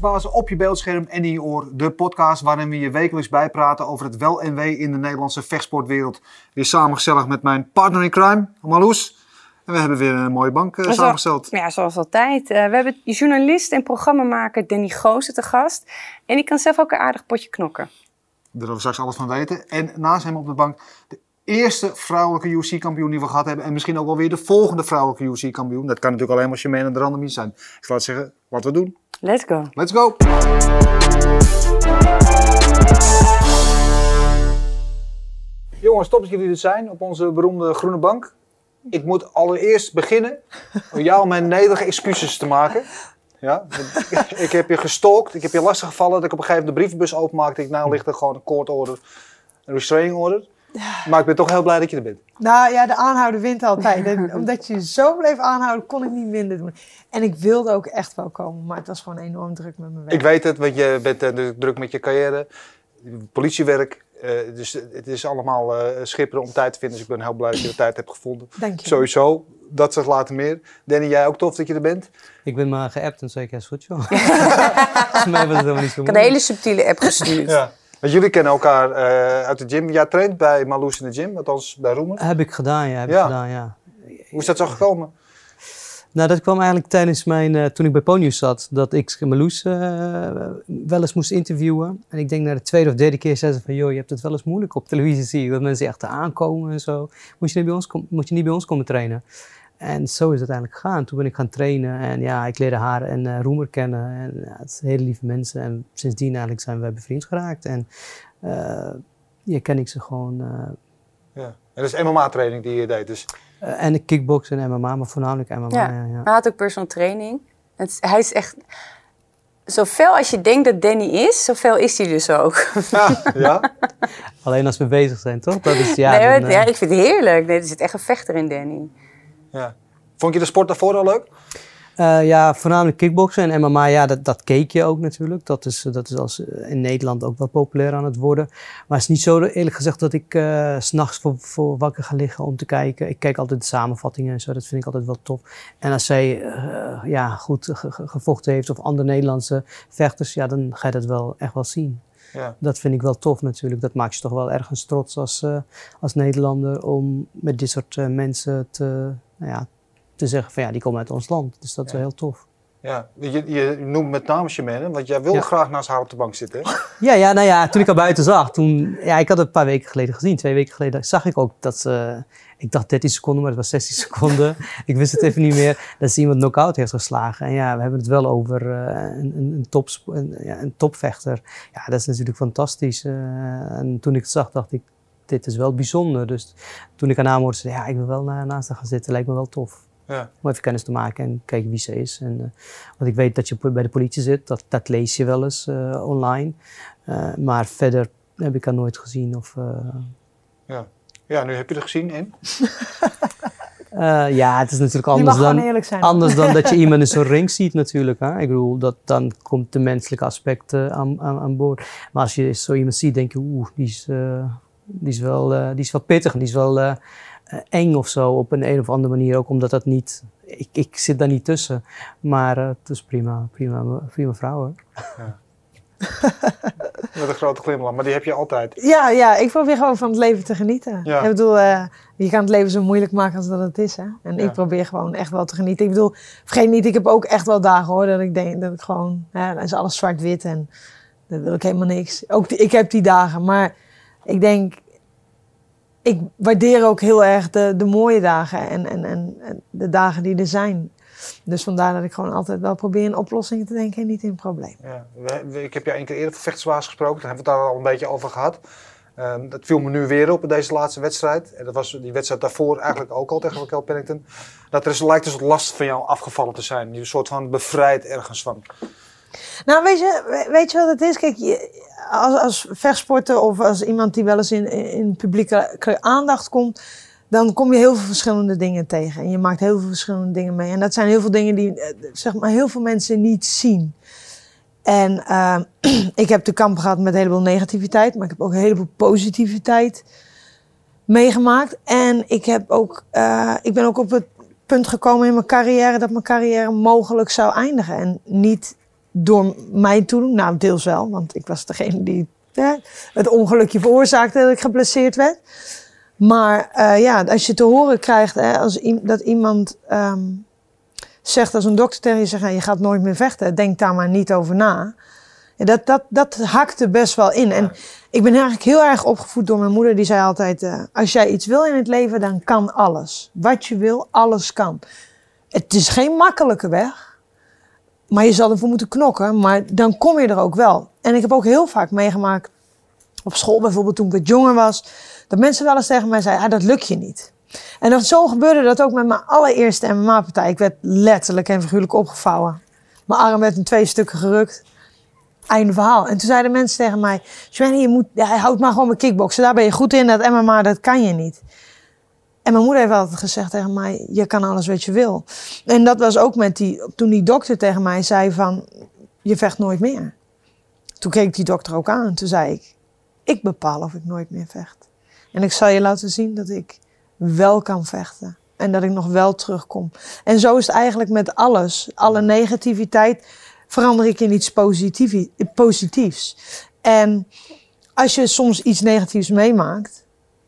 Op je beeldscherm en in je oor. De podcast waarin we je wekelijks bijpraten over het wel en wee in de Nederlandse vechtsportwereld. Weer samen gezellig met mijn partner in crime, Marloes. En we hebben weer een mooie bank uh, samengesteld. Ja, zoals altijd. Uh, we hebben journalist en programmamaker Danny Goosen te gast. En die kan zelf ook een aardig potje knokken. Daar willen we straks alles van weten. En naast hem op de bank de eerste vrouwelijke UFC-kampioen die we gehad hebben. En misschien ook wel weer de volgende vrouwelijke UFC-kampioen. Dat kan natuurlijk alleen maar Shemaine en de Randomie zijn. Ik zal het zeggen, wat we doen. Let's go. Let's go. Jongens, top dat jullie er zijn op onze beroemde groene bank. Ik moet allereerst beginnen om jou mijn nederige excuses te maken. Ja, ik heb je gestalkt, ik heb je lastiggevallen dat ik op een gegeven moment de brievenbus openmaakte. Ik nou ligt er gewoon een court order, een restraining order. Maar ik ben toch heel blij dat je er bent. Nou ja, de aanhouden wint altijd. En omdat je zo bleef aanhouden, kon ik niet minder doen. En ik wilde ook echt wel komen, maar het was gewoon enorm druk met mijn werk. Ik weet het, want je bent uh, druk met je carrière, politiewerk. Uh, dus het is allemaal uh, schipperen om tijd te vinden. Dus ik ben heel blij dat je de tijd hebt gevonden. Dank je. Sowieso, dat zegt later meer. Danny, jij ook tof dat je er bent? Ik ben maar geappt en zei ik, ja, is goed joh. Volgens mij was het helemaal niet zo Ik heb een hele subtiele app gestuurd. ja. Want jullie kennen elkaar uh, uit de gym. Jij traint bij Marloes in de gym, althans bij Roemer. Heb ik gedaan, ja. Heb ja. Ik gedaan, ja. Hoe is dat zo gekomen? Nou, dat kwam eigenlijk tijdens mijn, uh, toen ik bij Ponius zat, dat ik Marloes uh, wel eens moest interviewen. En ik denk na de tweede of derde keer zei ze van, joh, je hebt het wel eens moeilijk op televisie, zie je, dat mensen echt aankomen en zo. Moet je niet bij ons, moet je niet bij ons komen trainen? En zo is het uiteindelijk gegaan. Toen ben ik gaan trainen en ja, ik leerde haar en uh, Roemer kennen. En ja, het zijn hele lieve mensen. En sindsdien eigenlijk zijn we bevriend geraakt. En uh, ja, ken ik ze gewoon. Uh, ja. En dat is MMA-training die je deed dus? en ik kickboksen en MMA, maar voornamelijk MMA. Ja. Ja, ja. Hij had ook personal training. Het, hij is echt... Zoveel als je denkt dat Danny is, zoveel is hij dus ook. Ja, ja? Alleen als we bezig zijn, toch? Dat is, ja, nee, dan, ja, ik vind het heerlijk. Nee, er zit echt een vechter in Danny. Ja. Vond je de sport daarvoor al leuk? Uh, ja, voornamelijk kickboksen en MMA, ja, dat, dat keek je ook natuurlijk. Dat is, dat is als, in Nederland ook wel populair aan het worden. Maar het is niet zo eerlijk gezegd dat ik uh, s'nachts voor, voor wakker ga liggen om te kijken. Ik kijk altijd de samenvattingen en zo, dat vind ik altijd wel tof. En als zij uh, ja, goed gevochten heeft of andere Nederlandse vechters, ja, dan ga je dat wel echt wel zien. Ja. Dat vind ik wel tof natuurlijk. Dat maakt je toch wel ergens trots als, als Nederlander om met dit soort mensen te, ja, te zeggen van ja, die komen uit ons land. Dus dat is Ja. wel heel tof. Ja, je, je noemt met name Shemaine, want jij wilde Ja. graag naast haar op de bank zitten. hè? Ja, ja, nou ja, toen ik haar buiten zag, toen, ja, ik had het een paar weken geleden gezien, twee weken geleden, zag ik ook dat ze, ik dacht 13 seconden, maar het was 16 seconden. ik wist het even niet meer, dat ze iemand knock-out heeft geslagen. En ja, we hebben het wel over eh, een, een, een, top, een, ja, een topvechter. Ja, dat is natuurlijk fantastisch. eh, en toen ik het zag, dacht ik, dit is wel bijzonder. Dus toen ik haar naam hoorde, zei ik, ja, ik wil wel na- naast haar gaan zitten, lijkt me wel tof. Ja. Om even kennis te maken en kijken wie ze is. En, eh, want ik weet dat je bij de politie zit, dat, dat lees je wel eens eh, online. Eh, maar verder heb ik haar nooit gezien. Of, eh, Ja. ja, nu heb je er gezien in. eh, ja, het is natuurlijk anders dan, anders dan dat je iemand in zo'n ring ziet natuurlijk. Hè? Ik bedoel, dat, dan komt de menselijke aspect aan, aan, aan boord. Maar als je zo iemand ziet, denk je, oeh, die is, eh, die is, wel, eh, die is wel pittig. en Die is wel eh, eh, eng of zo op een, een of andere manier. Ook omdat dat niet... Ik, ik zit daar niet tussen. Maar het is prima, prima, prima vrouw hoor. Met een grote glimlach, maar die heb je altijd. Ja, ja, ik probeer gewoon van het leven te genieten. Ja. Ik bedoel, eh, je kan het leven zo moeilijk maken als dat het is. Hè? En Ja. ik probeer gewoon echt wel te genieten. Ik bedoel, vergeet niet, ik heb ook echt wel dagen hoor, dat ik denk dat ik gewoon, hè, dan is alles zwart-wit en dan wil ik helemaal niks. Ook die- ik heb die dagen, maar ik denk, ik waardeer ook heel erg de, de mooie dagen en, en, en, de dagen die er zijn. Dus vandaar dat ik gewoon altijd wel probeer in oplossingen te denken en niet in problemen. Ja. Ik heb jou één keer eerder voor vechtsbaas gesproken, daar hebben we het daar al een beetje over gehad. Ehm, dat viel me nu weer op in deze laatste wedstrijd. En dat was die wedstrijd daarvoor eigenlijk ook al tegen Raquel Pennington. Dat er is, lijkt soort last van jou afgevallen te zijn. Je soort van bevrijd ergens van. Nou, weet je, we- weet je wat het is? Kijk, als, als vechtsporter of als iemand die wel eens in, in publieke aandacht komt, dan kom je heel veel verschillende dingen tegen. En je maakt heel veel verschillende dingen mee. En dat zijn heel veel dingen die, eh, zeg maar, heel veel mensen niet zien. En eh, ik heb te kampen gehad met een heleboel negativiteit, maar ik heb ook een heleboel positiviteit meegemaakt. En ik, heb ook, eh, ik ben ook op het punt gekomen in mijn carrière dat mijn carrière mogelijk zou eindigen. En niet door mij toen. Nou, deels wel, want ik was degene die hè, het ongelukje veroorzaakte dat ik geblesseerd werd. Maar eh, ja, als je te horen krijgt hè, als dat iemand ehm, zegt, als een dokter tegen je zegt, "Nou, je gaat nooit meer vechten, denk daar maar niet over na. Ja, dat, dat, dat hakte best wel in. En ik ben eigenlijk heel erg opgevoed door mijn moeder. Die zei altijd, eh, als jij iets wil in het leven, dan kan alles. Wat je wil, alles kan. Het is geen makkelijke weg. Maar je zal ervoor moeten knokken. Maar dan kom je er ook wel. En ik heb ook heel vaak meegemaakt, op school bijvoorbeeld toen ik wat jonger was, dat mensen wel eens tegen mij zeiden, ah, dat lukt je niet. En dat, zo gebeurde dat ook met mijn allereerste MMA-partij. Ik werd letterlijk en figuurlijk opgevouwen. Mijn arm werd in twee stukken gerukt. Einde verhaal. En toen zeiden mensen tegen mij, Sven, je moet, ja, houd maar gewoon met kickboksen. Daar ben je goed in, dat MMA, dat kan je niet. En mijn moeder heeft altijd gezegd tegen mij, je kan alles wat je wil. En dat was ook met die, toen die dokter tegen mij zei van, je vecht nooit meer. Toen keek die dokter ook aan en toen zei ik, ik bepaal of ik nooit meer vecht. En ik zal je laten zien dat ik wel kan vechten. En dat ik nog wel terugkom. En zo is het eigenlijk met alles. Alle negativiteit verander ik in iets positief, positiefs. En als je soms iets negatiefs meemaakt,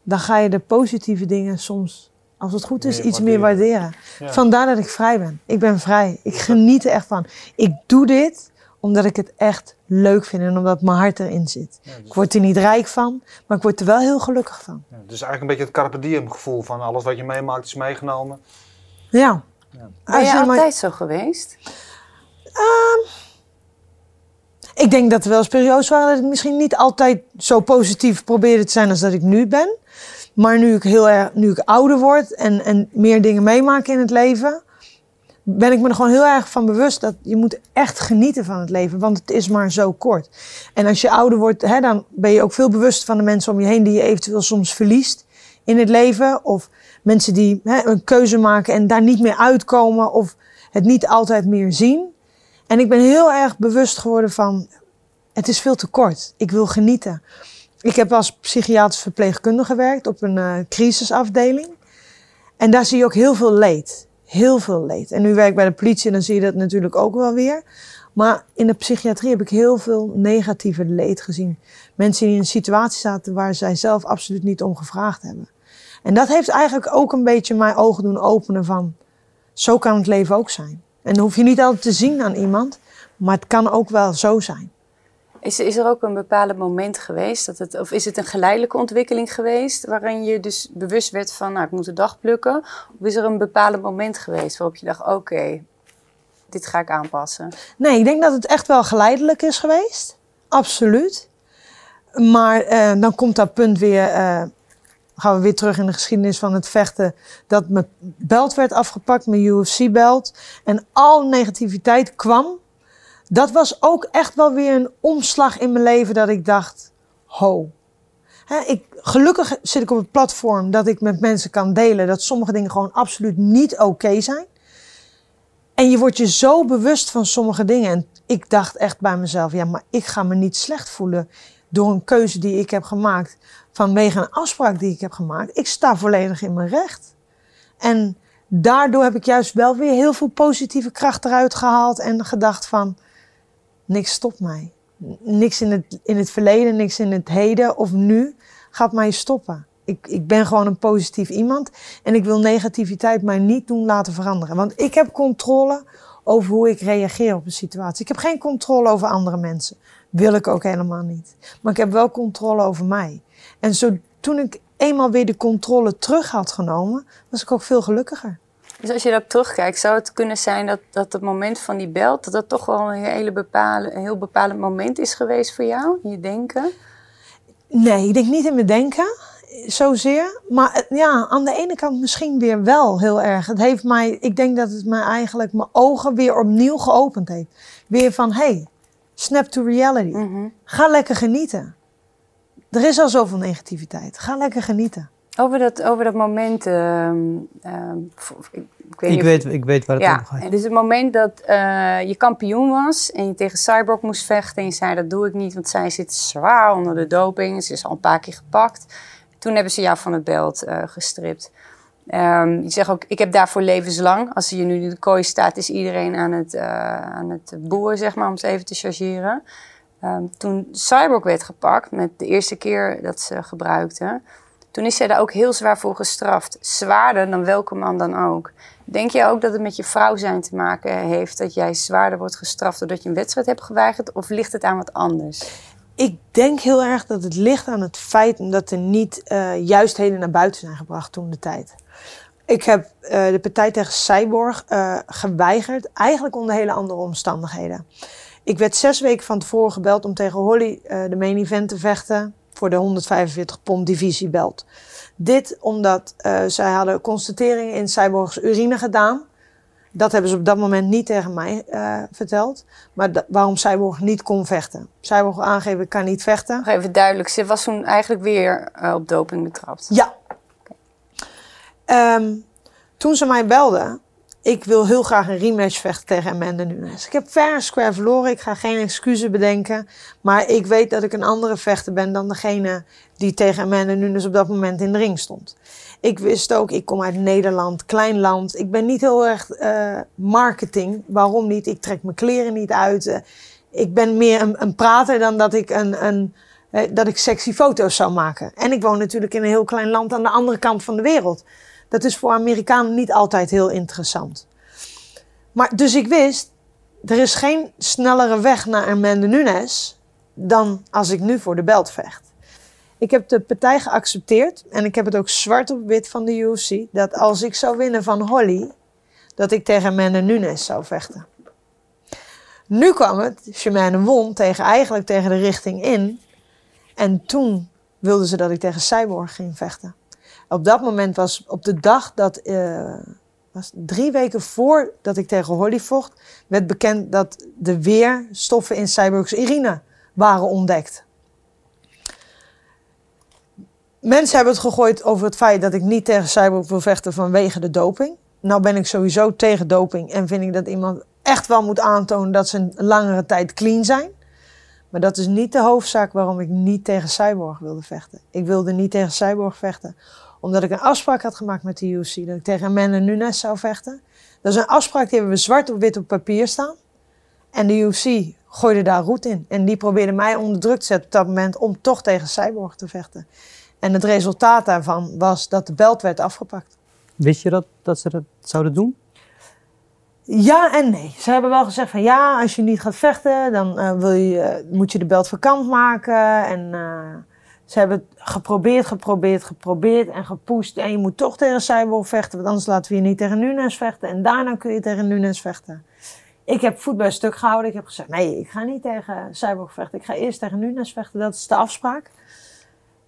dan ga je de positieve dingen soms, als het goed is, Meer iets meer waarderen. Ja. Vandaar dat ik vrij ben. Ik ben vrij. Ik geniet er echt van. Ik doe dit omdat ik het echt leuk vind en omdat mijn hart erin zit. Ja, dus, Ik word er niet rijk van, maar ik word er wel heel gelukkig van. ja, dus eigenlijk een beetje het carpe diem gevoel van alles wat je meemaakt is meegenomen. Ja. Ja. Ben Als je je maar- altijd zo geweest? Ik denk dat er wel eens periodes waren dat ik misschien niet altijd zo positief probeerde te zijn als dat ik nu ben. Maar nu ik heel erg, nu ik ouder word en, en meer dingen meemaak in het leven, ben ik me er gewoon heel erg van bewust dat je moet echt genieten van het leven, want het is maar zo kort. En als je ouder wordt, hè, dan ben je ook veel bewust van de mensen om je heen die je eventueel soms verliest in het leven. Of mensen die hè, een keuze maken en daar niet meer uitkomen of het niet altijd meer zien. En ik ben heel erg bewust geworden van, het is veel te kort. Ik wil genieten. Ik heb als psychiatrisch verpleegkundige gewerkt op een eh, crisisafdeling. En daar zie je ook heel veel leed. Heel veel leed. En nu werk ik bij de politie en dan zie je dat natuurlijk ook wel weer. Maar in de psychiatrie heb ik heel veel negatieve leed gezien. Mensen die in een situatie zaten waar zij zelf absoluut niet om gevraagd hebben. En dat heeft eigenlijk ook een beetje mijn ogen doen openen van, zo kan het leven ook zijn. En dat hoef je niet altijd te zien aan iemand, maar het kan ook wel zo zijn. Is, is er ook een bepaald moment geweest, dat het, of is het een geleidelijke ontwikkeling geweest, waarin je dus bewust werd van, nou, ik moet de dag plukken? Of is er een bepaald moment geweest waarop je dacht, oké, dit ga ik aanpassen? Nee, ik denk dat het echt wel geleidelijk is geweest. Absoluut. Maar eh, dan komt dat punt weer. eh, gaan we weer terug in de geschiedenis van het vechten. Dat mijn belt werd afgepakt, mijn UFC-belt. En al negativiteit kwam. Dat was ook echt wel weer een omslag in mijn leven dat ik dacht: ho. Ik, gelukkig zit ik op het platform dat ik met mensen kan delen dat sommige dingen gewoon absoluut niet oké zijn. En je wordt je zo bewust van sommige dingen. En ik dacht echt bij mezelf, ja, maar ik ga me niet slecht voelen door een keuze die ik heb gemaakt. Vanwege een afspraak die ik heb gemaakt. Ik sta volledig in mijn recht. En daardoor heb ik juist wel weer heel veel positieve kracht eruit gehaald. En gedacht van, niks stopt mij. Niks in het, in het verleden, niks in het heden of nu gaat mij stoppen. Ik, ik ben gewoon een positief iemand. En ik wil negativiteit mij niet doen laten veranderen. Want ik heb controle over hoe ik reageer op een situatie. Ik heb geen controle over andere mensen. Wil ik ook helemaal niet. Maar ik heb wel controle over mij. En zo, toen ik eenmaal weer de controle terug had genomen, was ik ook veel gelukkiger. Dus als je daarop terugkijkt, zou het kunnen zijn dat, dat het moment van die belt, dat dat toch wel een, hele bepalen, een heel bepalend moment is geweest voor jou, in je denken? Nee, ik denk niet in mijn denken zozeer. Maar het- ja, aan de ene kant misschien weer wel heel erg. Het heeft mij, ik denk dat het mij eigenlijk mijn ogen weer opnieuw geopend heeft. Weer van, hey, snap to reality. Mhm. Ga lekker genieten. Er is al zoveel negativiteit. Ga lekker genieten. Over, dat, over dat moment, ehm, ehm, ik, ik weet Ik of- weet, ik weet waar het ja, over gaat. en dus het moment dat eh, je kampioen was en je tegen Cyborg moest vechten en je zei dat doe ik niet, want zij zit zwaar onder de doping, ze is al een paar keer gepakt. Toen hebben ze jou van het belt eh, gestript. Ehm, je zegt ook, ik heb daarvoor levenslang. Als je nu in de kooi staat, is iedereen aan het, uh, aan het boeren, zeg maar, om het even te chargeren. Ehm, toen Cyborg werd gepakt, met de eerste keer dat ze gebruikte, toen is zij daar ook heel zwaar voor gestraft. Zwaarder dan welke man dan ook. Denk je ook dat het met je vrouw zijn te maken heeft dat jij zwaarder wordt gestraft doordat je een wedstrijd hebt geweigerd? Of ligt het aan wat anders? Ik denk heel erg dat het ligt aan het feit dat er niet uh, juistheden naar buiten zijn gebracht toen de tijd. Ik heb uh, de partij tegen Cyborg uh, geweigerd, eigenlijk onder hele andere omstandigheden. Ik werd zes weken van tevoren gebeld om tegen Holly de main event te vechten voor de 145 pond divisiebelt. Dit omdat uh, zij hadden constateringen in Cyborgs urine gedaan. Dat hebben ze op dat moment niet tegen mij uh, verteld. Maar waarom Cyborg niet kon vechten. Cyborg aangeven, ik kan niet vechten. Nog even duidelijk, ze was toen eigenlijk weer uh, op doping betrapt. Ja. Okay. Um, toen ze mij belde, ik wil heel graag een rematch vechten tegen Amanda Nunes. Ik heb fair square verloren. Ik ga geen excuses bedenken. Maar ik weet dat ik een andere vechter ben dan degene die tegen Amanda Nunes op dat moment in de ring stond. Ik wist ook, ik kom uit Nederland, klein land. Ik ben niet heel erg uh, marketing. Waarom niet? Ik trek mijn kleren niet uit. Uh, ik ben meer een, een, prater dan dat ik een, een uh, dat ik sexy foto's zou maken. En ik woon natuurlijk in een heel klein land aan de andere kant van de wereld. Dat is voor Amerikanen niet altijd heel interessant. Maar dus ik wist, er is geen snellere weg naar Amanda Nunes dan als ik nu voor de belt vecht. Ik heb de partij geaccepteerd en ik heb het ook zwart op wit van de UFC dat als ik zou winnen van Holly, dat ik tegen Amanda Nunes zou vechten. Nu kwam het, Shemane won tegen, eigenlijk tegen de richting in. En toen wilden ze dat ik tegen Cyborg ging vechten. Op dat moment was op de dag dat, uh, was drie weken voordat ik tegen Holly vocht, werd bekend dat de weerstoffen in Cyborgs urine waren ontdekt. Mensen hebben het gegooid over het feit dat ik niet tegen Cyborg wil vechten vanwege de doping. Nou ben ik sowieso tegen doping en vind ik dat iemand echt wel moet aantonen dat ze een langere tijd clean zijn. Maar dat is niet de hoofdzaak waarom ik niet tegen Cyborg wilde vechten. Ik wilde niet tegen Cyborg vechten omdat ik een afspraak had gemaakt met de UFC dat ik tegen Amanda Nunes zou vechten. Dat is een afspraak die hebben we zwart op wit op papier staan. En de UFC gooide daar roet in. En die probeerde mij onder druk te zetten op dat moment om toch tegen Cyborg te vechten. En het resultaat daarvan was dat de belt werd afgepakt. Wist je dat, dat ze dat zouden doen? Ja en nee. Ze hebben wel gezegd van ja, als je niet gaat vechten, dan uh, wil je, moet je de belt vakant maken. En uh, ze hebben geprobeerd, geprobeerd, geprobeerd en gepusht. En je moet toch tegen Cyborg vechten, want anders laten we je niet tegen Nunes vechten. En daarna kun je tegen Nunes vechten. Ik heb voetbal stuk gehouden. Ik heb gezegd, nee, ik ga niet tegen Cyborg vechten. Ik ga eerst tegen Nunes vechten. Dat is de afspraak.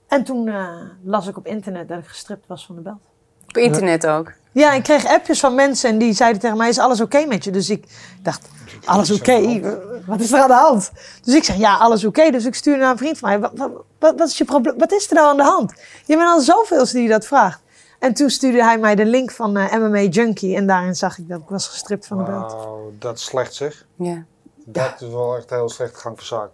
En toen uh, las ik op internet dat ik gestript was van de belt. Op internet ook? Ja, ik kreeg appjes van mensen en die zeiden tegen mij, is alles oké okay met je? Dus ik dacht, alles oké? Okay? Wat is er aan de hand? Dus ik zeg, ja, alles oké. Okay. Dus ik stuurde naar een vriend van mij, wat, wat, wat, is je probleem? Wat is er nou aan de hand? Je bent al zoveel die dat vraagt. En toen stuurde hij mij de link van uh, MMA Junkie en daarin zag ik dat ik was gestript van de belt. Wauw, dat is slecht zeg. Ja. Dat is wel echt heel slecht gang van zaken.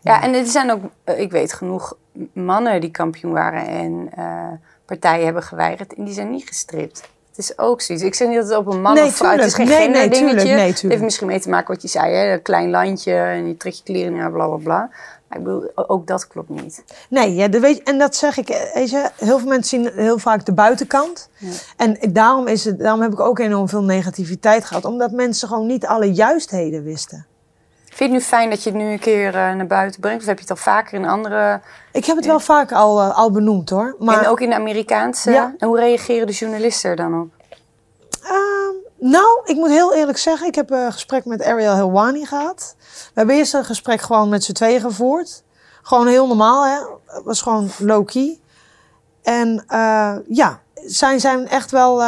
Ja, en er zijn ook, uh, ik weet genoeg mannen die kampioen waren en uh, partijen hebben geweigerd en die zijn niet gestript. Het is ook zoiets. Ik zeg niet dat het op een man nee, of vrouw... Tuurlijk. Het is geen nee, nee, dingetje. Tuurlijk, nee, het heeft misschien mee te maken wat je zei. Hè? Een klein landje en je trekt je kleren naar bla bla bla. Maar ik bedoel, ook dat klopt niet. Nee, ja, dat weet en dat zeg ik. Weet je, heel veel mensen zien heel vaak de buitenkant. Ja. En daarom, is het, daarom heb ik ook enorm veel negativiteit gehad. Omdat mensen gewoon niet alle juistheden wisten. Vind je het nu fijn dat je het nu een keer uh, naar buiten brengt? Of heb je het al vaker in andere... Ik heb het wel vaker al, uh, al benoemd hoor. Maar... En ook in de Amerikaanse? Ja. En hoe reageren de journalisten er dan op? Uh, nou, ik moet heel eerlijk zeggen, ik heb een gesprek met Ariel Helwani gehad. We hebben eerst een gesprek gewoon met z'n tweeën gevoerd. Gewoon heel normaal, hè. Het was gewoon low-key. En uh, ja, zij zijn echt wel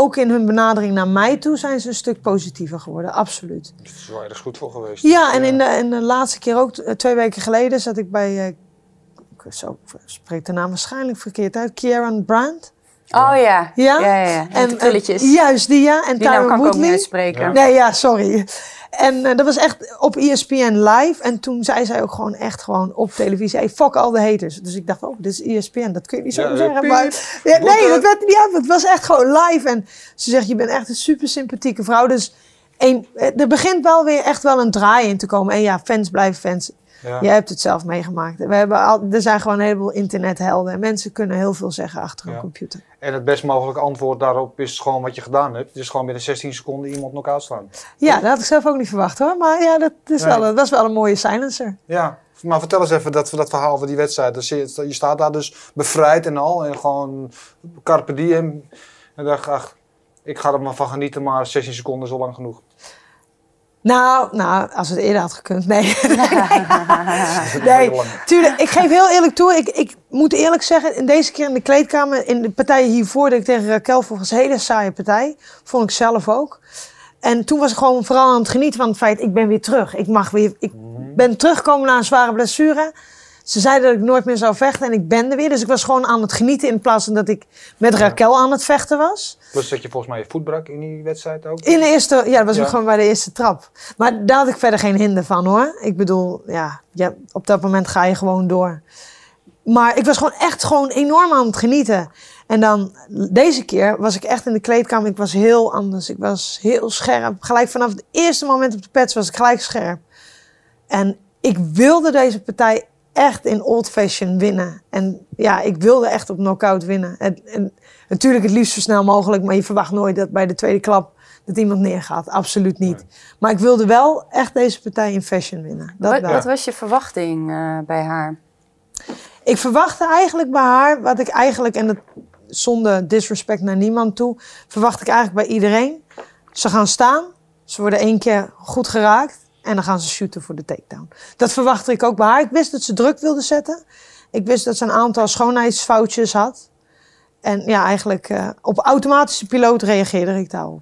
ook in hun benadering naar mij toe zijn ze een stuk positiever geworden, absoluut. Dat is erg goed voor geweest. Ja, en in de, in de laatste keer ook, twee weken geleden, zat ik bij, uh, zo spreekt de naam waarschijnlijk verkeerd uit, Kieran Brandt. Oh ja. Ja? Ja, ja, ja. En, en, en, juist, die ja. En die naam kan Woodley. ik ook niet uitspreken. Ja. Nee, ja, sorry. En eh, dat was echt op ESPN live. En toen zei zij ook gewoon echt gewoon op televisie: hey, fuck all the haters. Dus ik dacht, oh, dit is ESPN, dat kun je niet zo Ja, zeggen. piep. Maar, ja, nee, Boete. dat werd er niet af. Het was echt gewoon live. En ze zegt: Je bent echt een super sympathieke vrouw. Dus een, eh, er begint wel weer echt wel een draai in te komen. En ja, fans blijven fans. Ja. Jij hebt het zelf meegemaakt. We hebben al, er zijn gewoon een heleboel internethelden. En mensen kunnen heel veel zeggen achter een Ja. computer. En het best mogelijke antwoord daarop is gewoon wat je gedaan hebt. Is gewoon binnen 16 seconden iemand knock-out slaan. Ja, dat had ik zelf ook niet verwacht hoor. Maar ja, dat, is Nee. wel, dat was wel een mooie silencer. Ja, maar vertel eens even dat, dat verhaal van die wedstrijd. Dus je, je staat daar dus bevrijd en al. En gewoon carpe diem. En dacht, ach, ik ga er maar van genieten, maar 16 seconden is al lang genoeg. Nou, nou, als het eerder had gekund, nee. Nee, tuurlijk. Ik geef heel eerlijk toe. Ik, ik moet eerlijk zeggen, in deze keer in de kleedkamer, in de partijen hiervoor dat ik tegen Raquel was een hele saaie partij. Vond ik zelf ook. En toen was ik gewoon vooral aan het genieten van het feit, ik ben weer terug. Ik, mag weer, ik ben teruggekomen na een zware blessure. Ze zeiden dat ik nooit meer zou vechten en ik ben er weer. Dus ik was gewoon aan het genieten in plaats van dat ik met Raquel aan het vechten was. Plus dat je volgens mij je voet brak in die wedstrijd ook. In de eerste, ja, dat was Ja. gewoon bij de eerste trap. Maar daar had ik verder geen hinder van hoor. Ik bedoel, ja, ja, op dat moment ga je gewoon door. Maar ik was gewoon echt gewoon enorm aan het genieten. En dan deze keer was ik echt in de kleedkamer. Ik was heel anders. Ik was heel scherp. Gelijk vanaf het eerste moment op de pets was ik gelijk scherp. En ik wilde deze partij echt in old fashion winnen. En ja, ik wilde echt op knockout winnen. En, en natuurlijk het liefst zo snel mogelijk. Maar je verwacht nooit dat bij de tweede klap dat iemand neergaat. Absoluut niet. Maar ik wilde wel echt deze partij in fashion winnen. Dat Wat, wel. wat was je verwachting eh, bij haar? Ik verwachtte eigenlijk bij haar, wat ik eigenlijk, en dat zonder disrespect naar niemand toe, verwacht ik eigenlijk bij iedereen. Ze gaan staan, ze worden één keer goed geraakt en dan gaan ze shooten voor de takedown. Dat verwachtte ik ook bij haar. Ik wist dat ze druk wilde zetten. Ik wist dat ze een aantal schoonheidsfoutjes had. En ja, eigenlijk eh, op automatische piloot reageerde ik daarop.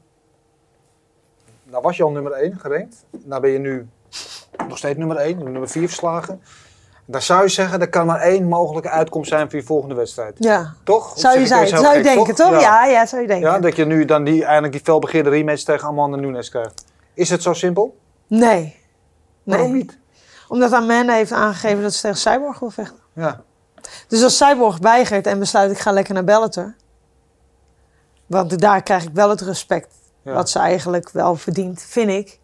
Nou was je al nummer 1 gerankt. Nou ben je nu nog steeds nummer 1, nummer 4 verslagen. Daar zou je zeggen, er kan maar één mogelijke uitkomst zijn voor je volgende wedstrijd. Ja, Toch? Of zou je, zou je denken, toch? Ja. Ja, ja, zou je denken. Ja, dat je nu dan die, eindelijk die felbegeerde rematch tegen Amanda Nunes krijgt. Is het zo simpel? Nee. Waarom nee. niet? Omdat Amanda heeft aangegeven dat ze tegen Cyborg wil vechten. Ja. Dus als Cyborg weigert en besluit ik ga lekker naar Bellator. Want daar krijg ik wel het respect Ja. wat ze eigenlijk wel verdient, vind ik.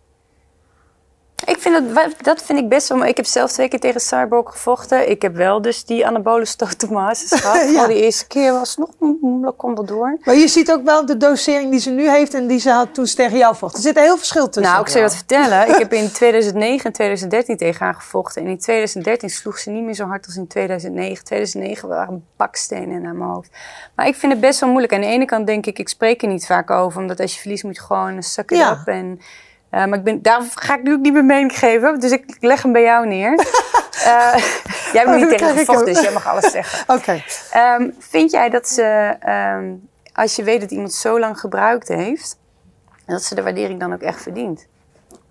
Ik vind dat, dat vind ik best wel. Ik heb zelf twee keer tegen Cyborg gevochten. Ik heb wel dus die anabole stotomasis gehad. Ja. Al die eerste keer was nog, dat kon wel door. Maar je ziet ook wel de dosering die ze nu heeft en die ze had toen ze tegen jou vocht. Er zit een heel verschil tussen. Nou, ik zal je wat vertellen. Ik heb in 2009 en 2013 tegen haar gevochten. En in 2013 sloeg ze niet meer zo hard als in 2009. 2009 waren bakstenen naar mijn hoofd. Maar ik vind het best wel moeilijk. Aan de ene kant denk ik, ik spreek er niet vaak over. Omdat als je verliest moet je gewoon it Ja. up. En, eh, maar ik ben, daar ga ik nu ook niet mijn mening geven. Dus ik leg hem bij jou neer. Eh, jij hebt Oh, niet tegen gevochten, dus jij mag alles zeggen. Oké. Ehm, vind jij dat ze, ehm, als je weet dat iemand zo lang gebruikt heeft... dat ze de waardering dan ook echt verdient?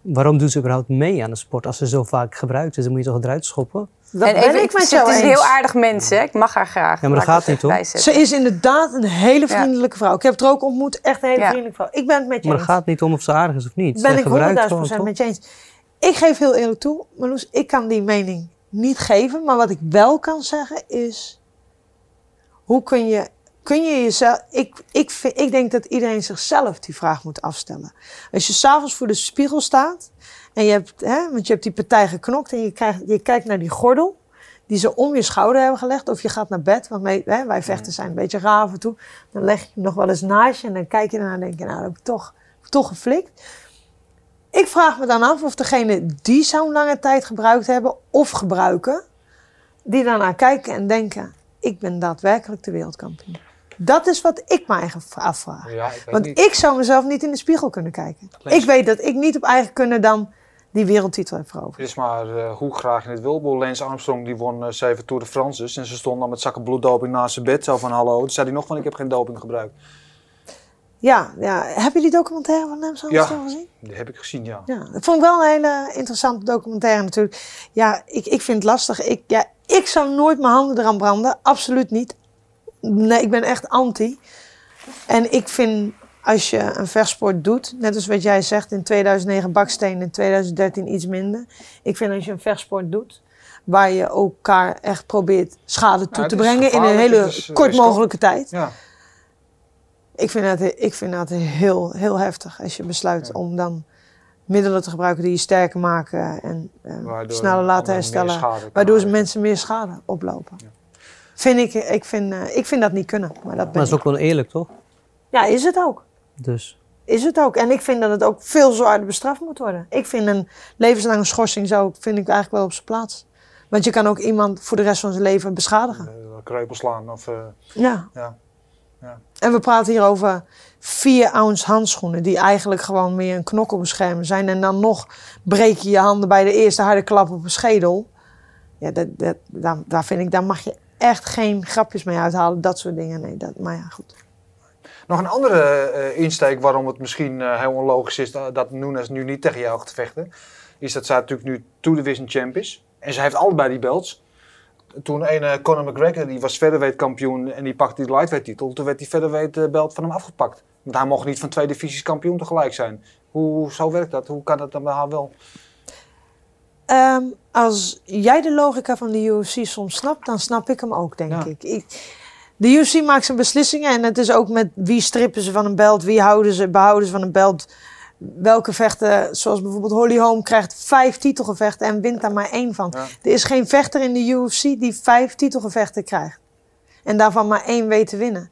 Waarom doen ze überhaupt mee aan de sport als ze zo vaak gebruikt is? Dan moet je toch eruit schoppen? Dat En ben even, ik met het is een heel aardig mens, hè? Ik mag haar graag. Ja, maar dat gaat niet, hoor. bijzetten. Ze is inderdaad een hele vriendelijke vrouw. Ik heb het er ook ontmoet. Echt een hele Ja. vriendelijke vrouw. Ik ben het met je Maar het gaat niet om of ze aardig is of niet. ben ik gebruikt 100.000 gewoon, procent toch? met je eens. Ik geef heel eerlijk toe, Marloes, ik kan die mening niet geven. Maar wat ik wel kan zeggen is... Hoe kun je, kun je jezelf... Ik, ik, vind- ik denk dat iedereen zichzelf die vraag moet afstellen. Als je s'avonds voor de spiegel staat... En je hebt, hè, want je hebt die partij geknokt en je, krijgt, je kijkt naar die gordel... Die ze om je schouder hebben gelegd. Of je gaat naar bed. Want wij, hè, wij vechten zijn een beetje raar af en toe. Dan leg je hem nog wel eens naast je. En dan kijk je ernaar en denk je, nou, dat heb ik toch, toch geflikt. Ik vraag me dan af of degene die zo'n lange tijd gebruikt hebben of gebruiken, die daarnaar kijken en denken: ik ben daadwerkelijk de wereldkampioen. Dat is wat ik me eigen afvraag. Ja, ik Want niet. ik zou mezelf niet in de spiegel kunnen kijken. Lees- Ik weet dat ik niet op eigen kunnen dan die wereldtitel heb veroverd. Het is maar eh, hoe graag je het wil. Boel Lance Armstrong die won eh, zeven Tour de France's. En ze stond dan met zakken bloeddoping naast zijn bed. Zo van hallo. Toen zei hij nog van ik heb geen doping gebruikt. Ja, ja. heb je die documentaire van Lance Ja. Armstrong gezien? Die heb ik gezien, ja. Ja, dat vond ik wel een hele interessante documentaire natuurlijk. Ja, ik, ik vind het lastig. Ik, ja, ik zou nooit mijn handen eraan branden. Absoluut niet. Nee, ik ben echt anti. En ik vind als je een vechtsport doet, net als wat jij zegt, in 2009 baksteen, in 2013 iets minder. Ik vind als je een vechtsport doet, waar je elkaar echt probeert schade toe te brengen in een hele is, eh, kort mogelijke tijd. Ja. Ik vind dat, ik vind dat heel, heel heftig als je besluit Ja. om dan middelen te gebruiken die je sterker maken en eh, sneller laten herstellen. Waardoor mensen meer schade oplopen. Vind ik, ik, vind, eh, ik vind dat niet kunnen. Maar dat Maar dat is ik. ook wel eerlijk, toch? Ja, is het ook. Dus Is het ook. En ik vind dat het ook veel zwaarder bestraft moet worden. Ik vind een levenslange schorsing zou, vind ik eigenlijk wel op zijn plaats. Want je kan ook iemand voor de rest van zijn leven beschadigen. Kreupel slaan of... eh, Ja. ja. Ja. En we praten hier over 4 ounce handschoenen. Die eigenlijk gewoon meer een knokkelbeschermer zijn. En dan nog breek je je handen bij de eerste harde klap op een schedel. Ja, dat, dat, daar, daar vind ik, daar mag je echt geen grapjes mee uithalen. Dat soort dingen. Nee, dat, maar ja, goed. Nog een andere eh, insteek waarom het misschien eh, heel onlogisch is dat, dat Nunes nu niet tegen jou gaat vechten. Is dat zij natuurlijk nu two division champ is. En ze heeft allebei die belts. Toen een eh, Conor McGregor, die was featherweight kampioen en die pakte die lightweight titel. Toen werd die featherweight eh, belt van hem afgepakt. Want hij mocht niet van twee divisies kampioen tegelijk zijn. Hoe, zo werkt dat? Hoe kan dat dan bij haar wel? Ehm, als jij de logica van de UFC soms snapt, dan snap ik hem ook, denk Ja. ik. ik. De UFC maakt zijn beslissingen en het is ook met wie strippen ze van een belt, wie houden ze, behouden ze van een belt. Welke vechten, zoals bijvoorbeeld Holly Holm, krijgt vijf titelgevechten en wint daar maar één van. Ja. Er is geen vechter in de UFC die vijf titelgevechten krijgt. En daarvan maar één weet te winnen.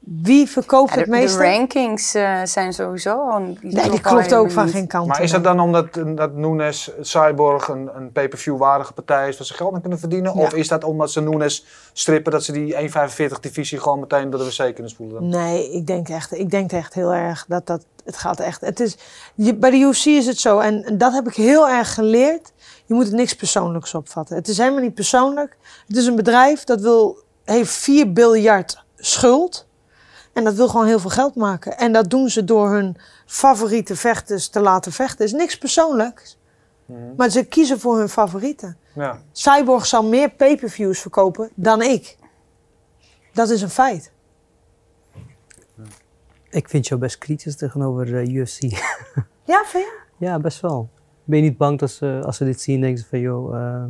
Wie verkoopt Ja, het de, de meeste? rankings eh, zijn sowieso al... nee, die klopt ook van geen kant. Maar is dat dan omdat dat Nunes Cyborg een, een pay-per-view waardige partij is waar ze geld aan kunnen verdienen? Ja. Of is dat omdat ze Nunes strippen dat ze die 1,45 divisie gewoon meteen door de wc kunnen spoelen? dan? Nee, ik denk echt, ik denk echt heel erg dat dat, het gaat echt, het is, je, bij de UFC is het zo en, en dat heb ik heel erg geleerd. Je moet het niks persoonlijks opvatten. Het is helemaal niet persoonlijk. Het is een bedrijf dat wil, heeft 4 biljard schuld. En dat wil gewoon heel veel geld maken. En dat doen ze door hun favoriete vechters te laten vechten. is niks persoonlijks. Mhm. Maar ze kiezen voor hun favorieten. Ja. Cyborg zal meer pay-per-views verkopen dan ik. Dat is een feit. ik vind jou best kritisch tegenover eh, UFC. Ja, vind je? ja, best wel. Ben je niet bang dat ze, als ze dit zien, denken ze van, joh, eh,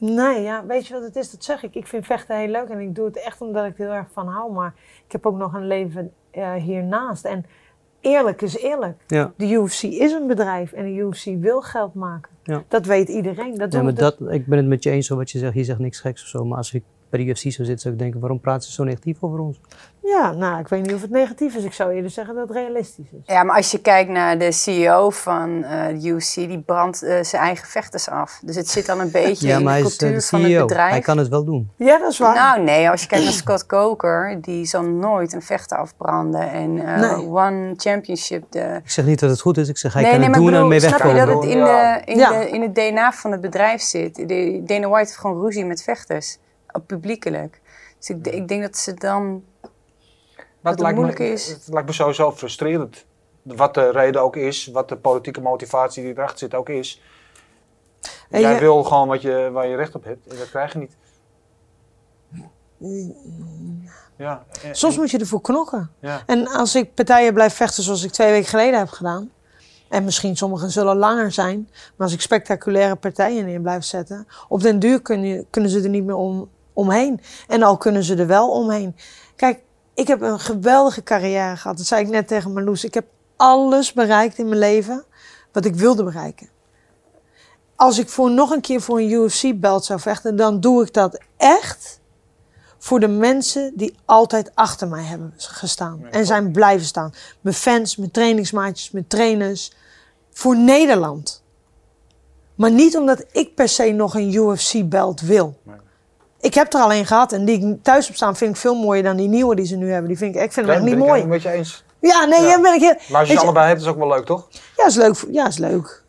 Nee, ja, weet je wat het is? Dat zeg ik. Ik vind vechten heel leuk en ik doe het echt omdat ik er heel erg van hou. Maar ik heb ook nog een leven eh, hiernaast. En eerlijk is eerlijk. ja. De UFC is een bedrijf en de UFC wil geld maken. Ja. Dat weet iedereen. Dat Ja, maar dat, ik ben het met je eens zo wat je zegt. Je zegt niks geks of zo. Maar als ik bij de UFC zou zitten, zou ik denken, waarom praten ze zo negatief over ons? Ja, nou, ik weet niet of het negatief is. Ik zou eerder zeggen dat het realistisch is. Ja, maar als je kijkt naar de CEO van eh, de UFC, die brandt eh, zijn eigen vechters af. Dus het zit al een beetje Ja, in de eh, cultuur de van het CEO. bedrijf. Hij kan het wel doen. Ja, dat is waar. Nou nee, als je kijkt naar Scott Coker, die zal nooit een vechter afbranden. En eh, Nee. One Championship, de... Ik zeg niet dat het goed is. Ik zeg, hij nee, kan nee, het doen en mee snap je wegkomen. dat het in, de, in, Ja. de, in het DNA van het bedrijf zit? De, Dana White heeft gewoon ruzie met vechters, publiekelijk. Dus ik, ik denk dat ze dan... Het lijkt me, moeilijk is- Het lijkt me sowieso frustrerend. Wat de reden ook is, wat de politieke motivatie die erachter zit ook is. En Jij je- wil gewoon wat je, waar je recht op hebt en dat krijg je niet. Ja, en- Soms en- moet je ervoor knokken. ja. En als ik partijen blijf vechten zoals ik twee weken geleden heb gedaan. En misschien sommige zullen langer zijn. Maar als ik spectaculaire partijen neer blijf zetten. Op den duur kun je, kunnen ze er niet meer om, omheen. En al kunnen ze er wel omheen. Kijk, ik heb een geweldige carrière gehad. Dat zei ik net tegen Marloes. Ik heb alles bereikt in mijn leven wat ik wilde bereiken. Als ik voor nog een keer voor een UFC-belt zou vechten, dan doe ik dat echt voor de mensen die altijd achter mij hebben gestaan. En zijn blijven staan. Mijn fans, mijn trainingsmaatjes, mijn trainers. Voor Nederland. Maar niet omdat ik per se nog een UFC-belt wil. Ik heb er alleen gehad en die ik thuis heb staan vind ik veel mooier dan die nieuwe die ze nu hebben. Die vind ik, ik vind hem echt Ben niet ik mooi. het met je eens. Ja, nee, Ja. ben ik heel... Maar als je ze allebei hebt, is het ook wel leuk, toch? Ja, is leuk. Ja, is leuk.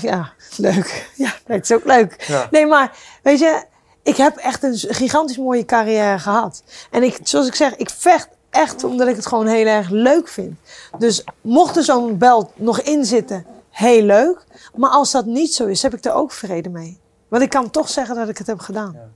Ja, leuk. Ja, het is ook leuk. Ja. Nee, maar weet je, ik heb echt een gigantisch mooie carrière gehad. En ik, zoals ik zeg, ik vecht echt omdat ik het gewoon heel erg leuk vind. Dus mocht er zo'n belt nog in zitten, heel leuk. Maar als dat niet zo is, heb ik er ook vrede mee. Want ik kan toch zeggen dat ik het heb gedaan. Ja,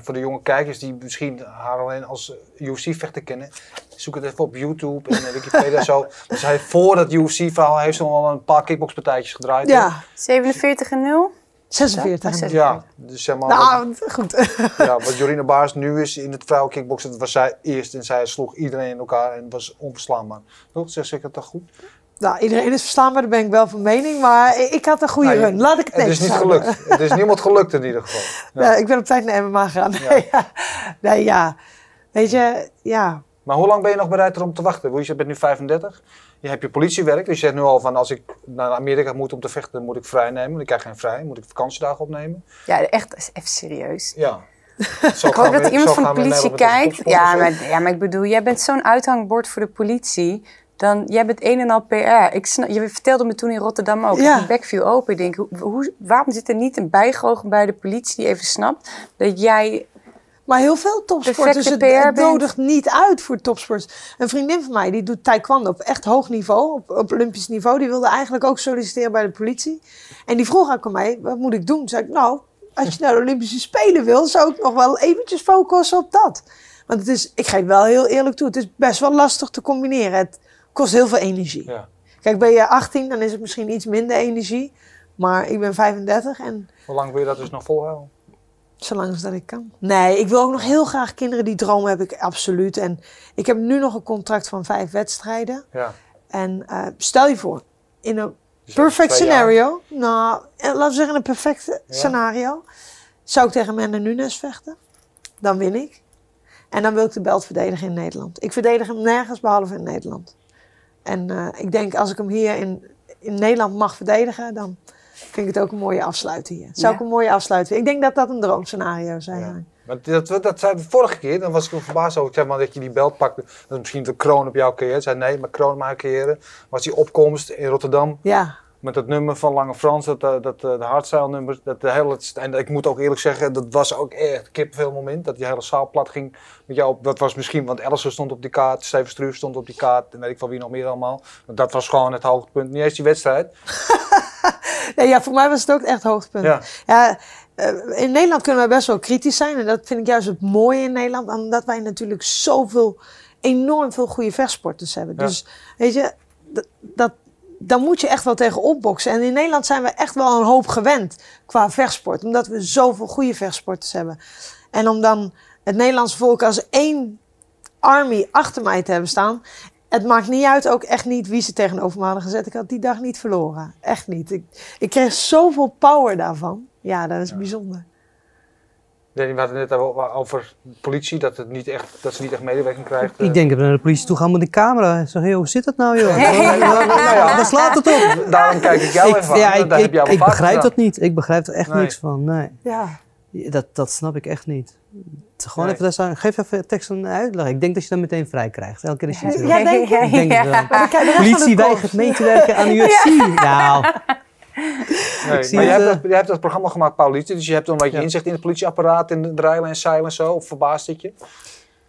voor de jonge kijkers die misschien haar alleen als UFC-vechter kennen, zoek het even op YouTube en eh, Wikipedia zo. Dus hij voor dat UFC-verhaal heeft ze al een paar kickboxpartijtjes gedraaid. Ja, 47 en 0? 46. Ja, Ja, dus zeg maar, Nou, goed. wat, ja, wat Jorina Baars nu is in het vrouwenkickboksen, dat was zij eerst en zij sloeg iedereen in elkaar en was onverslaanbaar. Toch? Zeg ik het toch goed? Nou, iedereen is verstaanbaar, daar ben ik wel van mening. Maar ik, had een goede Nou, je- run. Laat ik het Het is niet gelukt. Het is niemand gelukt in ieder geval. Ja. Ik ben op tijd naar MMA gegaan. Nee, ja. Nee, ja. Weet je, ja. Maar hoe lang ben je nog bereid erom te wachten? Je bent nu 35. Je hebt je politiewerk. Dus je zegt nu al van als ik naar Amerika moet om te vechten, dan moet ik vrij nemen. Ik krijg geen vrij. Moet ik vakantiedagen opnemen? Ja, echt even serieus. Ja. Ik hoop dat iemand van de politie kijkt. Ja maar, ja, maar ik bedoel, jij bent zo'n uithangbord voor de politie. Dan, jij bent een en al PR. Ik snap, je vertelde me toen in Rotterdam ook. Ja. Bek viel open. Ik denk, hoe, hoe- waarom zit er niet een bijgoog bij de politie die even snapt dat jij... Maar heel veel topsporters, Perfecte het, het nodigt niet uit voor topsporters. Een vriendin van mij, die doet taekwondo op echt hoog niveau, op, op olympisch niveau. Die wilde eigenlijk ook solliciteren bij de politie. En die vroeg ook aan mij, wat moet ik doen? Zei ik, nou, als je naar de Olympische Spelen wil, zou ik nog wel eventjes focussen op dat. Want het is, ik geef wel heel eerlijk toe, het is best wel lastig te combineren. Het kost heel veel energie. Ja. Kijk, ben je 18, dan is het misschien iets minder energie. Maar ik ben 35 en Hoe lang wil je dat dus nog volhouden? Zolang als dat ik kan. Nee, ik wil ook nog heel graag kinderen. Die droom heb ik absoluut. En ik heb nu nog een contract van vijf wedstrijden. Ja. En eh, stel je voor, in een Dus perfect jaar. scenario. Nou, eh, laten we zeggen in een perfect Ja. scenario. Zou ik tegen Amanda Nunes vechten. Dan win ik. En dan wil ik de belt verdedigen in Nederland. Ik verdedig hem nergens behalve in Nederland. En eh, ik denk als ik hem hier in, in Nederland mag verdedigen, dan vind ik het ook een mooie afsluiting hier. Zou Ja. ik een mooie afsluiting. Ik denk dat dat een droomscenario zou Ja. zijn. Maar dat, dat zei de vorige keer, dan was ik wel verbaasd over. Ik zei maar dat je die belt pakte. Dat is misschien de kroon op jouw carrière. Ik zei nee, maar kroon mijn carrière. Was die opkomst in Rotterdam. Ja, Met dat nummer van Lange Frans, dat, eh, dat, eh, de hardstyle. Dat de hele, en ik moet ook eerlijk zeggen, dat was ook echt kippenvel moment. Dat die hele zaal plat ging met jou. Dat was misschien, want Ellison stond op die kaart, Steven Struve stond op die kaart. En weet ik van wie nog meer allemaal. Dat was gewoon het hoogtepunt. Niet eens die wedstrijd. Nee, ja, voor mij was het ook echt hoogtepunt. Ja. Ja, eh, in Nederland kunnen wij best wel kritisch zijn. En dat vind ik juist het mooie in Nederland. Omdat wij natuurlijk zoveel, enorm veel goede vechtsporters hebben. Ja. Dus weet je, dat, dat, dan moet je echt wel tegen opboksen. En in Nederland zijn we echt wel een hoop gewend qua vechtsport. Omdat we zoveel goede vechtsporters hebben. En om dan het Nederlandse volk als één army achter mij te hebben staan. Het maakt niet uit, ook echt niet wie ze tegenover me hadden gezet. Ik had die dag niet verloren. Echt niet. Ik, ik kreeg zoveel power daarvan. Ja, dat is bijzonder. Danny, we hadden het net over, over politie, dat, het niet echt, dat ze niet echt medewerking krijgt. eh. Ik denk dat we naar de politie toe gaan met de camera. Ik zeg, hoe zit dat nou, joh? Nou, nou, nou ja, Waar slaat het op? Daarom kijk ik jou Ik, even ja, ik, ik, begrijp gedaan. dat niet. Ik begrijp er echt Nee. niks van. Nee. Ja. Dat, dat snap ik echt niet. Is Gewoon Nee. even, dat geef even tekst een uitleg. Ik denk dat je dat meteen vrij krijgt. Elke keer als je Ja, denk? Ik denk dan Politie weigert mee te werken aan de UFC. Nou, Nee, maar je hebt, eh, dat, je hebt dat programma gemaakt, Paulietje, dus je hebt dan een beetje Ja. inzicht in het politieapparaat en de rijlen en zeilen en zo. Of verbaast het je?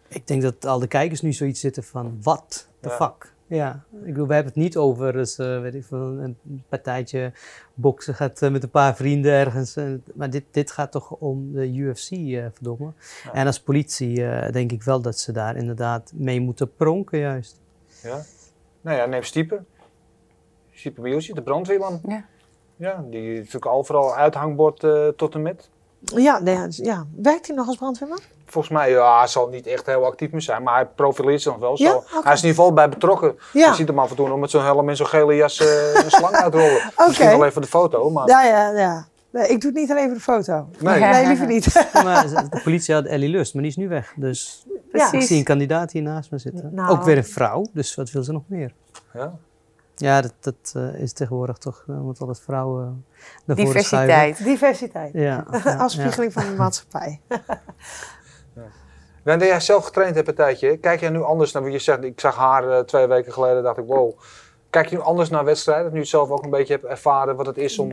ik denk dat al de kijkers nu zoiets zitten van, wat de Ja. fuck? Ja, ik bedoel, we hebben het niet over dus, eh, weet ik veel, een partijtje boksen gaat eh, met een paar vrienden ergens. eh, maar dit, dit gaat toch om de UFC, eh verdomme. Ja. En als politie eh, denk ik wel dat ze daar inderdaad mee moeten pronken juist. Ja. Nou ja, neem Stiepen. Stiepen Mieltje, de brandweerman. Ja. Ja, die is natuurlijk overal uithangbord eh, tot en met. Ja, nee, ja, ja. Werkt hij nog als brandweerman? Volgens mij, ja, hij zal niet echt heel actief meer zijn, maar hij profileert zich nog wel zo. Hij is in ieder geval bij betrokken. Ja. Je ziet hem af en toe nog met zo'n helm en zo'n gele jas eh, een slang uitrollen. Misschien Oké. wel even de foto, maar... Ja, ja, ja. Nee, ik doe het niet alleen voor de foto. Nee. Nee, liever niet. maar de politie had Ellie Lust, maar die is nu weg. Dus ik Precies. zie een kandidaat hier naast me zitten. Nou. Ook weer een vrouw, dus wat wil ze nog meer? Ja. Ja, dat, dat eh, is tegenwoordig toch, uh, moet alles vrouwen naar voren schuiven. Diversiteit. Diversiteit. Ja, ja, ja. Afspiegeling van de maatschappij. Wanneer jij zelf getraind hebt een tijdje, kijk jij nu anders naar wat je zegt? Ik zag haar eh, twee weken geleden, dacht ik, wow. Kijk je nu anders naar wedstrijden? Nu je het zelf ook een beetje hebt ervaren wat het is om...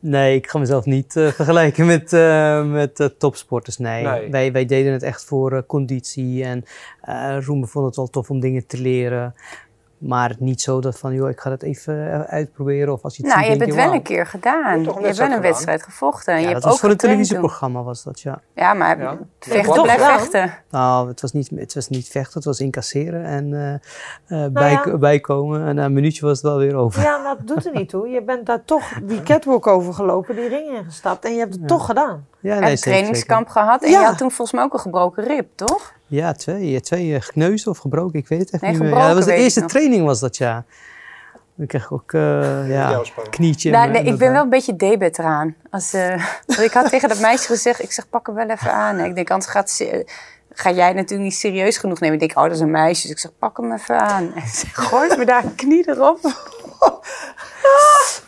Nee, ik ga mezelf niet eh, vergelijken met, eh, met eh, topsporters. Nee, Nee. Wij, wij deden het echt voor eh, conditie. En eh Roemen vond het wel tof om dingen te leren. Maar niet zo dat van, joh, ik ga het even eh, uitproberen. Of als je het Nou, je hebt het wel je, een keer gedaan. Je hebt Je wel een wedstrijd gevochten. je Ja, hebt dat was ook voor een televisieprogramma was dat, ja. Ja, maar Ja. vechten vechten. Nou, het was niet, het was niet vechten, het was incasseren en eh, eh, Nou bij, ja. bijkomen. En na een minuutje was het wel weer over. Ja, maar dat doet er niet toe. Je bent daar toch die catwalk overgelopen, die ring ingestapt en je hebt het Ja. toch gedaan. Ja, Je nee, hebt een zeker, trainingskamp gehad en Ja. je had toen volgens mij ook een gebroken rib, toch? Ja, twee. Twee eh, gekneusd of gebroken, ik weet het echt Nee, niet meer. Ja, dat was de eerste training was dat, ja. Dan kreeg ik ook, eh, ja, knietje. Nou, en, nee, ik ben wel een beetje debet eraan. Als, eh, ik had tegen dat meisje gezegd, ik zeg pak hem wel even aan. Ik denk, anders gaat, ga jij natuurlijk niet serieus genoeg nemen. Ik denk, oh dat is een meisje. Dus ik zeg, pak hem even aan. En ze gooit me daar een knie erop.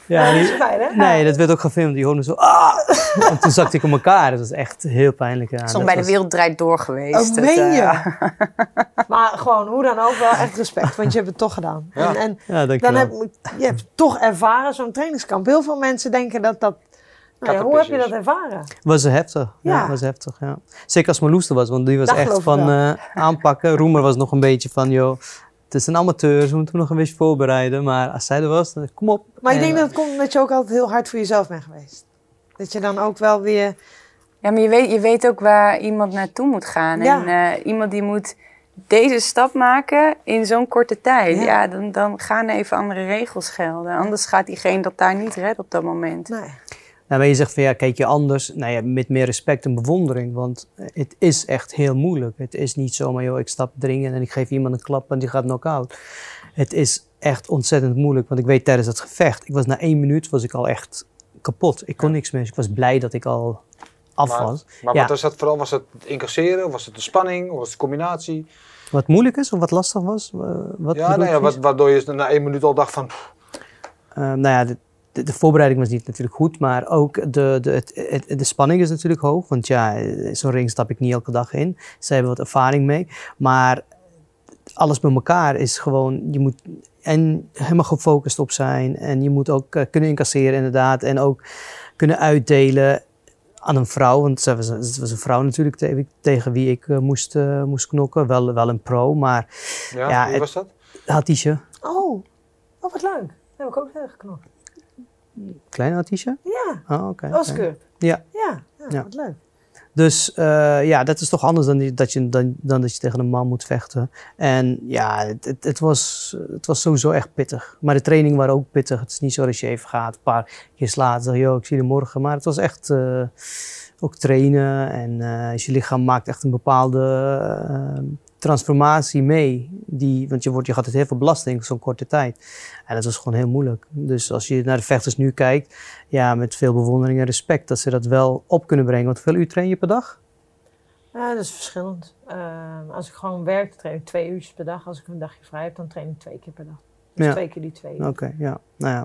Ja, dat die- is fijn, hè? nee, dat werd ook gefilmd. Die hoorden zo, ah! en toen zakte ik op elkaar. Dat was echt heel pijnlijk. Ja, Soms bij de wereld draait door geweest. Oh, Dat, meen eh, je? Maar gewoon, hoe dan ook, wel echt respect, want je hebt het toch gedaan. Ja. En, en Ja, dankjewel. dan heb je hebt toch ervaren zo'n trainingskamp. Heel veel mensen denken dat dat... Nou ja, hoe heb je dat ervaren? Was heftig. Ja, Ja. was heftig, ja. Zeker als Marloes er was, want die was Dat echt van eh, aanpakken. Roemer was nog een beetje van, joh, het is een amateur, ze moeten nog een beetje voorbereiden. Maar als zij er was, dan kom op. Maar ik En, denk dat het komt omdat je ook altijd heel hard voor jezelf bent geweest. Dat je dan ook wel weer... Ja, maar je weet, je weet ook waar iemand naartoe moet gaan. Ja. En eh, iemand die moet deze stap maken in zo'n korte tijd. Ja. Ja, dan, dan gaan er even andere regels gelden. Anders gaat diegene dat daar niet redden op dat moment. Nee. Nou, maar je zegt van, ja, kijk je anders, nou ja, met meer respect en bewondering. Want eh, het is echt heel moeilijk. Het is niet zomaar, joh, ik stap erin en ik geef iemand een klap en die gaat knock-out. Het is echt ontzettend moeilijk, want ik weet tijdens het gevecht, ik was na één minuut was ik al echt kapot. Ik kon niks meer, dus ik was blij dat ik al af Maar, was. maar Ja. wat was dat vooral? Was het incasseren? Was het de spanning? Of was het de combinatie? Wat moeilijk is of wat lastig was? wat ja, bedoel nou wat, waardoor je na één minuut al dacht van... pff, Eh, nou ja, de, de, voorbereiding was niet natuurlijk goed, maar ook de, de, het, het- de spanning is natuurlijk hoog. Want ja, zo'n ring stap ik niet elke dag in. Ze hebben wat ervaring mee. Maar alles bij elkaar is gewoon, je moet en helemaal gefocust op zijn. En je moet ook eh, kunnen incasseren inderdaad. En ook kunnen uitdelen aan een vrouw. Want ze was, het was een vrouw natuurlijk tegen, tegen wie ik eh, moest, eh, moest knokken. Wel, wel een pro, maar Ja, Ja, wie het- was dat? Hatisje, Oh, oh wat leuk. Dat heb ik ook heel geknopt. Kleine Hatisje? Ja, Oh, oké. oké. keurig. Ja. Ja, ja, Ja. wat leuk. Dus eh, ja, dat is toch anders dan, die- dat je, dan, dan dat je tegen een man moet vechten. En ja, het, het, het was, het was sowieso echt pittig. Maar de training was ook pittig. Het is niet zo dat je even gaat, een paar keer slaat, zeg joh, ik zie je morgen. Maar het was echt eh, ook trainen. En eh, je lichaam maakt echt een bepaalde transformatie mee. Die, want je, wordt, je gaat het heel veel belasting in zo'n korte tijd. En dat was gewoon heel moeilijk. Dus als je naar de vechters nu kijkt, ja, met veel bewondering en respect dat ze dat wel op kunnen brengen. Want hoeveel uur train je per dag? Ja, dat is verschillend. Ehm, als ik gewoon werk, train ik twee uurtjes per dag. Als ik een dagje vrij heb, dan train ik twee keer per dag. Dus Ja. twee keer die twee. Oké, ja. Nou ja.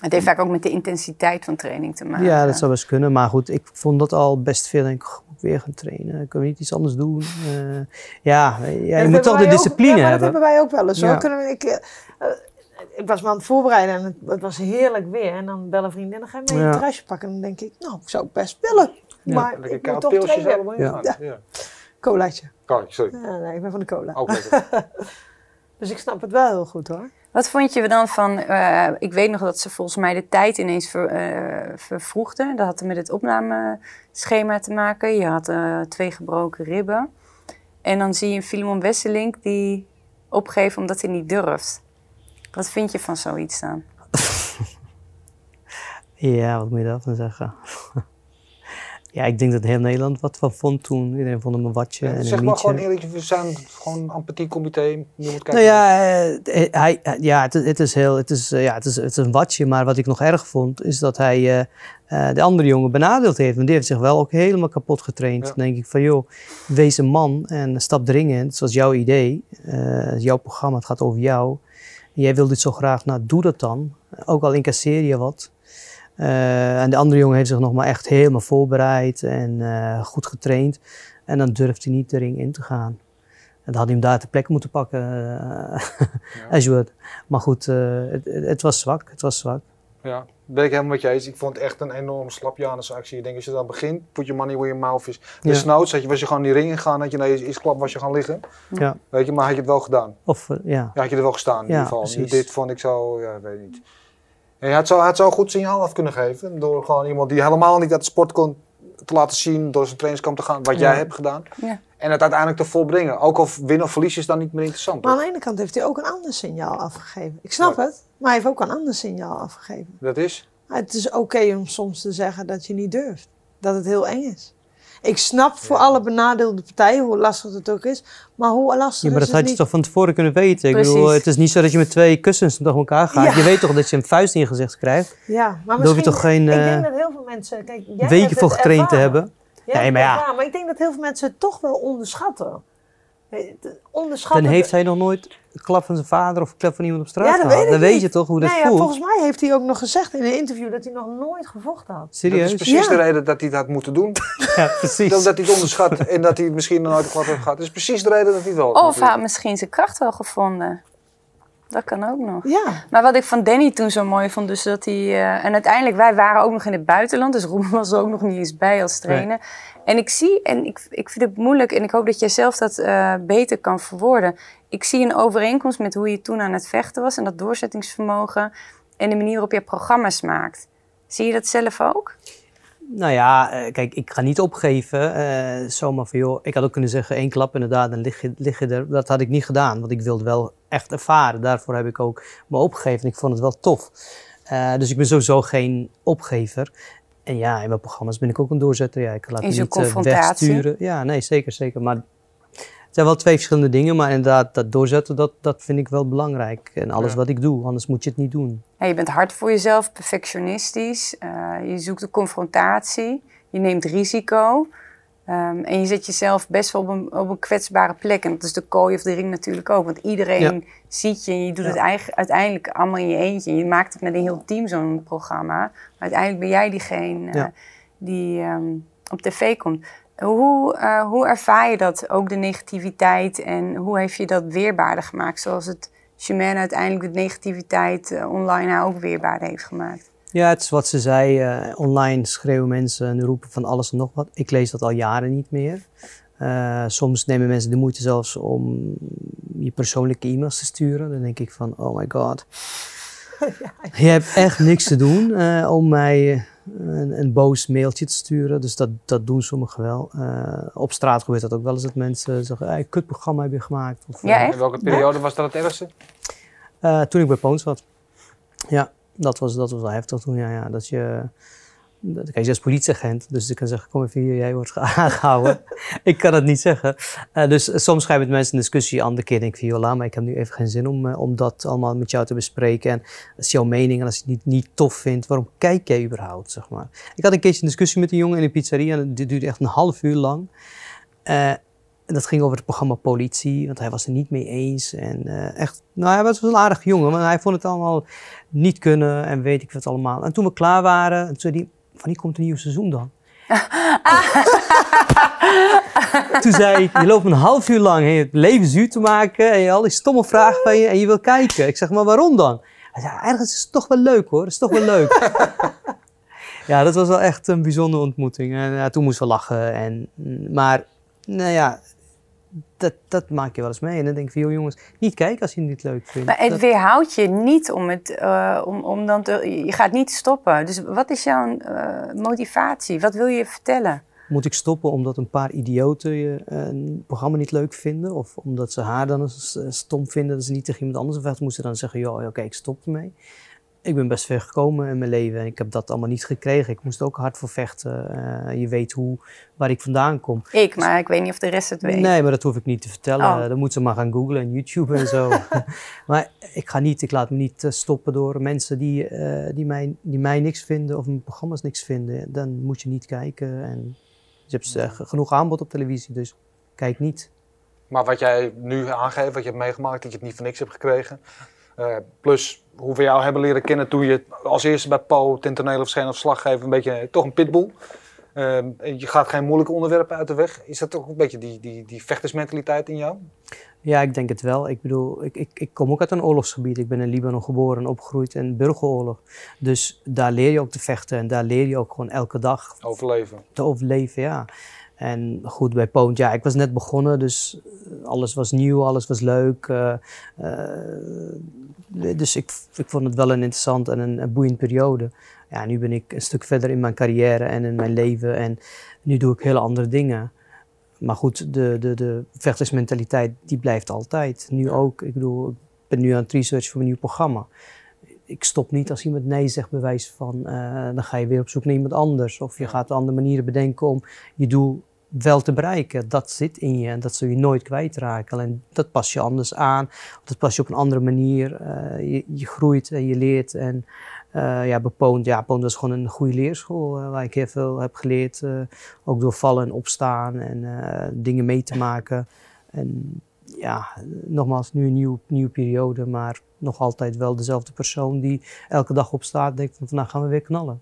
Het heeft vaak ook met de intensiteit van training te maken. ja, dat zou best kunnen. Maar goed, ik vond dat al best veel. Denk ik, "Goh, moet ik weer gaan trainen? Kunnen we niet iets anders doen? Eh, ja, ja, je moet toch de ook- discipline hebben. dat hebben wij ook wel eens hoor. Kunnen we, ik, eh, ik was me aan het voorbereiden en het, het was heerlijk weer. En dan bellen vrienden en dan ga je mee Ja. een terrasje pakken. En dan denk ik, nou, ik zou best willen. Ja. Maar Lekker ik moet toch trainen. allemaal. Ja. Ja. ja. Colaatje. Oh, sorry. Ja, nee, ik ben van de cola. Ook lekker. Dus ik snap het wel heel goed hoor. Wat vond je dan van, eh, ik weet nog dat ze volgens mij de tijd ineens ver, eh, vervroegden. Dat had met het opnameschema te maken. Je had eh, twee gebroken ribben. En dan zie je Filimon Wesselink die opgeeft omdat hij niet durft. Wat vind je van zoiets dan? Ja, wat moet je daarvan zeggen? Ja, ik denk dat heel Nederland wat van vond toen. Iedereen vond hem een watje en zeg een maar gewoon eerlijk, we zijn gewoon een kijken. Nou ja, eh, hij, hij- ja het, het is heel, het is, eh, ja, het is, het is een watje. Maar wat ik nog erg vond, is dat hij eh, eh, de andere jongen benadeeld heeft. Want die heeft zich wel ook helemaal kapot getraind. Ja. Dan denk ik van, joh, wees een man en stap erin in. Het was jouw idee, eh, jouw programma, het gaat over jou. Jij wil dit zo graag, nou doe dat dan. Ook al incasseer je wat. Eh, en de andere jongen heeft zich nog maar echt helemaal voorbereid en eh, goed getraind. En dan durft hij niet de ring in te gaan. En dan had hij hem daar ter plekke moeten pakken. eh, as you would. Maar goed, het, het, was zwak. Het was zwak. Ja. ben ik helemaal met je eens. Ik vond het echt een enorm slapjanusactie. Ik denk, als je dan begint, put your money where your mouth is. Ja. Desnoods had je, was je gewoon die ring ingegaan, had je na je klap was je gaan liggen. Ja. Weet je, maar had je het wel gedaan. Of, ja. Ja, had je er wel gestaan in Ja, ieder geval. Precies. dit vond ik zo, ja, weet niet. Hij had zo, had goed signaal af kunnen geven. Door gewoon iemand die helemaal niet uit de sport kon te laten zien, door zijn trainingskamp te gaan, wat jij hebt gedaan. Ja. En het uiteindelijk te volbrengen. Ook al winnen of verliezen is dan niet meer interessant. Maar aan de ene kant heeft hij ook een ander signaal afgegeven. Ik snap Wat? het, maar hij heeft ook een ander signaal afgegeven. Dat is? Het is oké om soms te zeggen dat je niet durft. Dat het heel eng is. Ik snap voor alle benadeelde partijen hoe lastig het ook is. Maar hoe lastig Ja, maar dat had je niet? toch van tevoren kunnen weten. Ik Precies. bedoel, het is niet zo dat je met twee kussens door elkaar gaat. Ja. Je weet toch dat je een vuist in je gezicht krijgt. Ja, maar je misschien... toch geen ik eh, denk dat heel veel mensen... Kijk, jij het voor getraind te hebben. Nee, maar ja. Maar ik denk dat heel veel mensen het toch wel onderschatten. Onderschatten... heeft hij nog nooit een klap van zijn vader of een klap van iemand op straat Ja, dat gehad. weet ik Dan weet je toch hoe dat Nee, ja, voelt. volgens mij heeft hij ook nog gezegd in een interview dat hij nog nooit gevochten had. Dat Serieus? is precies Ja. de reden dat hij het had moeten doen. Ja, precies. Omdat hij het onderschat en dat hij het misschien nog nooit een klap heeft gehad. Dat is precies de reden dat hij het wel had Of hij had misschien zijn kracht wel gevonden. Dat kan ook nog. Ja, Maar wat ik van Danny toen zo mooi vond, dus dat hij... eh, en uiteindelijk, wij waren ook nog in het buitenland, dus Roem was er ook nog niet eens bij als trainer. En ik zie, en ik, ik vind het moeilijk, en ik hoop dat jij zelf dat eh, beter kan verwoorden. Ik zie een overeenkomst met hoe je toen aan het vechten was en dat doorzettingsvermogen en de manier waarop je programma's maakt. Zie je dat zelf ook? Nou ja, eh, kijk, ik ga niet opgeven. eh, zomaar van, joh, ik had ook kunnen zeggen één klap inderdaad, dan lig je, lig je er. Dat had ik niet gedaan, want ik wilde wel echt ervaren. Daarvoor heb ik ook me opgegeven en ik vond het wel tof. Eh, dus ik ben sowieso geen opgever. En ja, in mijn programma's ben ik ook een doorzetter. Ja, ik laat me niet confrontatie? wegsturen. Ja, nee, zeker, zeker. Maar zijn wel twee verschillende dingen. Maar inderdaad, dat doorzetten, dat, dat vind ik wel belangrijk. En alles Ja. wat ik doe, anders moet je het niet doen. Ja, je bent hard voor jezelf, perfectionistisch. eh, je zoekt de confrontatie. Je neemt risico. ehm, en je zet jezelf best wel op een, op een kwetsbare plek. En dat is de kooi of de ring natuurlijk ook. Want iedereen ziet je en je doet het eigen, uiteindelijk allemaal in je eentje. Je maakt het met een heel team zo'n programma. Maar uiteindelijk ben jij diegene eh, die ehm, op tv komt. Hoe, eh, hoe ervaar je dat, ook de negativiteit? En hoe heeft je dat weerbaarder gemaakt? Zoals het Chimène uiteindelijk de negativiteit eh, online haar ook weerbaarder heeft gemaakt. Ja, het is wat ze zei. eh, online schreeuwen mensen en roepen van alles en nog wat. Ik lees dat al jaren niet meer. Eh, soms nemen mensen de moeite zelfs om je persoonlijke e-mails te sturen. Dan denk ik van, oh my god. Je hebt echt niks te doen eh, om mij een, een boos mailtje te sturen. Dus dat, dat doen sommigen wel. Eh, op straat gebeurt dat ook wel eens dat mensen zeggen, hey, kut programma heb je gemaakt. Of, Ja, eh, echt? In welke periode was dat het ergste? eh, toen ik bij Poons zat. Ja, dat was, dat was wel heftig toen. Ja, ja, dat je, kijk, je is politieagent, dus ik kan zeggen, kom even hier, jij wordt aangehouden. ik kan het niet zeggen. Eh, dus soms ga je met mensen in discussie, andere keer denk ik laat maar, ik heb nu even geen zin om, eh, om dat allemaal met jou te bespreken. En dat is jouw mening en als je het niet, niet tof vindt, waarom kijk jij überhaupt, zeg maar. Ik had een keertje een discussie met een jongen in een pizzeria en dit duurde echt een half uur lang. Eh, en dat ging over het programma Politie, want hij was er niet mee eens. En echt, nou hij was een aardig jongen, maar hij vond het allemaal niet kunnen en weet ik wat allemaal. En toen we klaar waren, toen zei wanneer komt een nieuw seizoen dan? toen zei ik, je loopt een half uur lang het leven zuur te maken en je al die stomme vragen van je en je wil kijken. Ik zeg, maar waarom dan? Hij zei, ergens is het toch wel leuk hoor, het is toch wel leuk. ja, dat was wel echt een bijzondere ontmoeting. En ja, toen moesten we lachen. En, maar, nou ja, dat, dat maak je wel eens mee. En dan denk ik van, joh jongens, niet kijken als je het niet leuk vindt. Maar het Dat- weerhoudt je niet om, het, eh, om, om dan te... Je gaat niet stoppen. Dus wat is jouw eh, motivatie? Wat wil je vertellen? Moet ik stoppen omdat een paar idioten je, eh, een programma niet leuk vinden? Of omdat ze haar dan stom vinden dat ze niet tegen iemand anders vechten? Moesten dan zeggen, joh, oké, ik stop ermee. Ik ben best ver gekomen in mijn leven en ik heb dat allemaal niet gekregen. Ik moest er ook hard voor vechten. Eh, je weet hoe, waar ik vandaan kom. Ik, maar ik weet niet of de rest het weet. Nee, maar dat hoef ik niet te vertellen. Oh. Dan moeten ze maar gaan googlen en YouTube en zo. maar ik ga niet, ik laat me niet eh, stoppen door mensen die, eh, die, mij, die mij niks vinden of mijn programma's niks vinden. Dan moet je niet kijken. En je hebt g- genoeg aanbod op televisie, dus kijk niet. Maar wat jij nu aangeeft, wat je hebt meegemaakt, dat je het niet voor niks hebt gekregen. Eh, plus hoe we jou hebben leren kennen toen je als eerste bij Po ten tonele verscheen als slaggever, een beetje eh, toch een pitbull. Eh, je gaat geen moeilijke onderwerpen uit de weg. Is dat toch een beetje die, die, die vechtersmentaliteit in jou? Ja, ik denk het wel. Ik bedoel, ik, ik, ik kom ook uit een oorlogsgebied. Ik ben in Libanon geboren en opgegroeid in burgeroorlog. Dus daar leer je ook te vechten en daar leer je ook gewoon elke dag Overleven. te overleven, ja. En goed, bij Poont, ja, ik was net begonnen, dus eh, alles was nieuw, alles was leuk. eh, eh, dus ik, ik vond het wel een interessant en een, een boeiend periode. Ja, nu ben ik een stuk verder in mijn carrière en in mijn leven en nu doe ik hele andere dingen. Maar goed, de, de, de vechtersmentaliteit die blijft altijd. Nu ook. Ik bedoel, ik ben nu aan het researchen voor een nieuw programma. Ik stop niet als iemand nee zegt, bewijs van, dan ga je weer op zoek naar iemand anders. Of je gaat andere manieren bedenken om je doel wel te bereiken. Dat zit in je en dat zul je nooit kwijtraken. En dat pas je anders aan, dat pas je op een andere manier. Eh, je, je groeit en je leert. En eh, ja, bij Poont, ja, Poont was gewoon een goede leerschool eh, waar ik heel veel heb geleerd. ook door vallen en opstaan en dingen mee te maken. En ja, nogmaals, nu een nieuw, nieuwe periode, maar nog altijd wel dezelfde persoon die elke dag opstaat en denkt van vandaag gaan we weer knallen.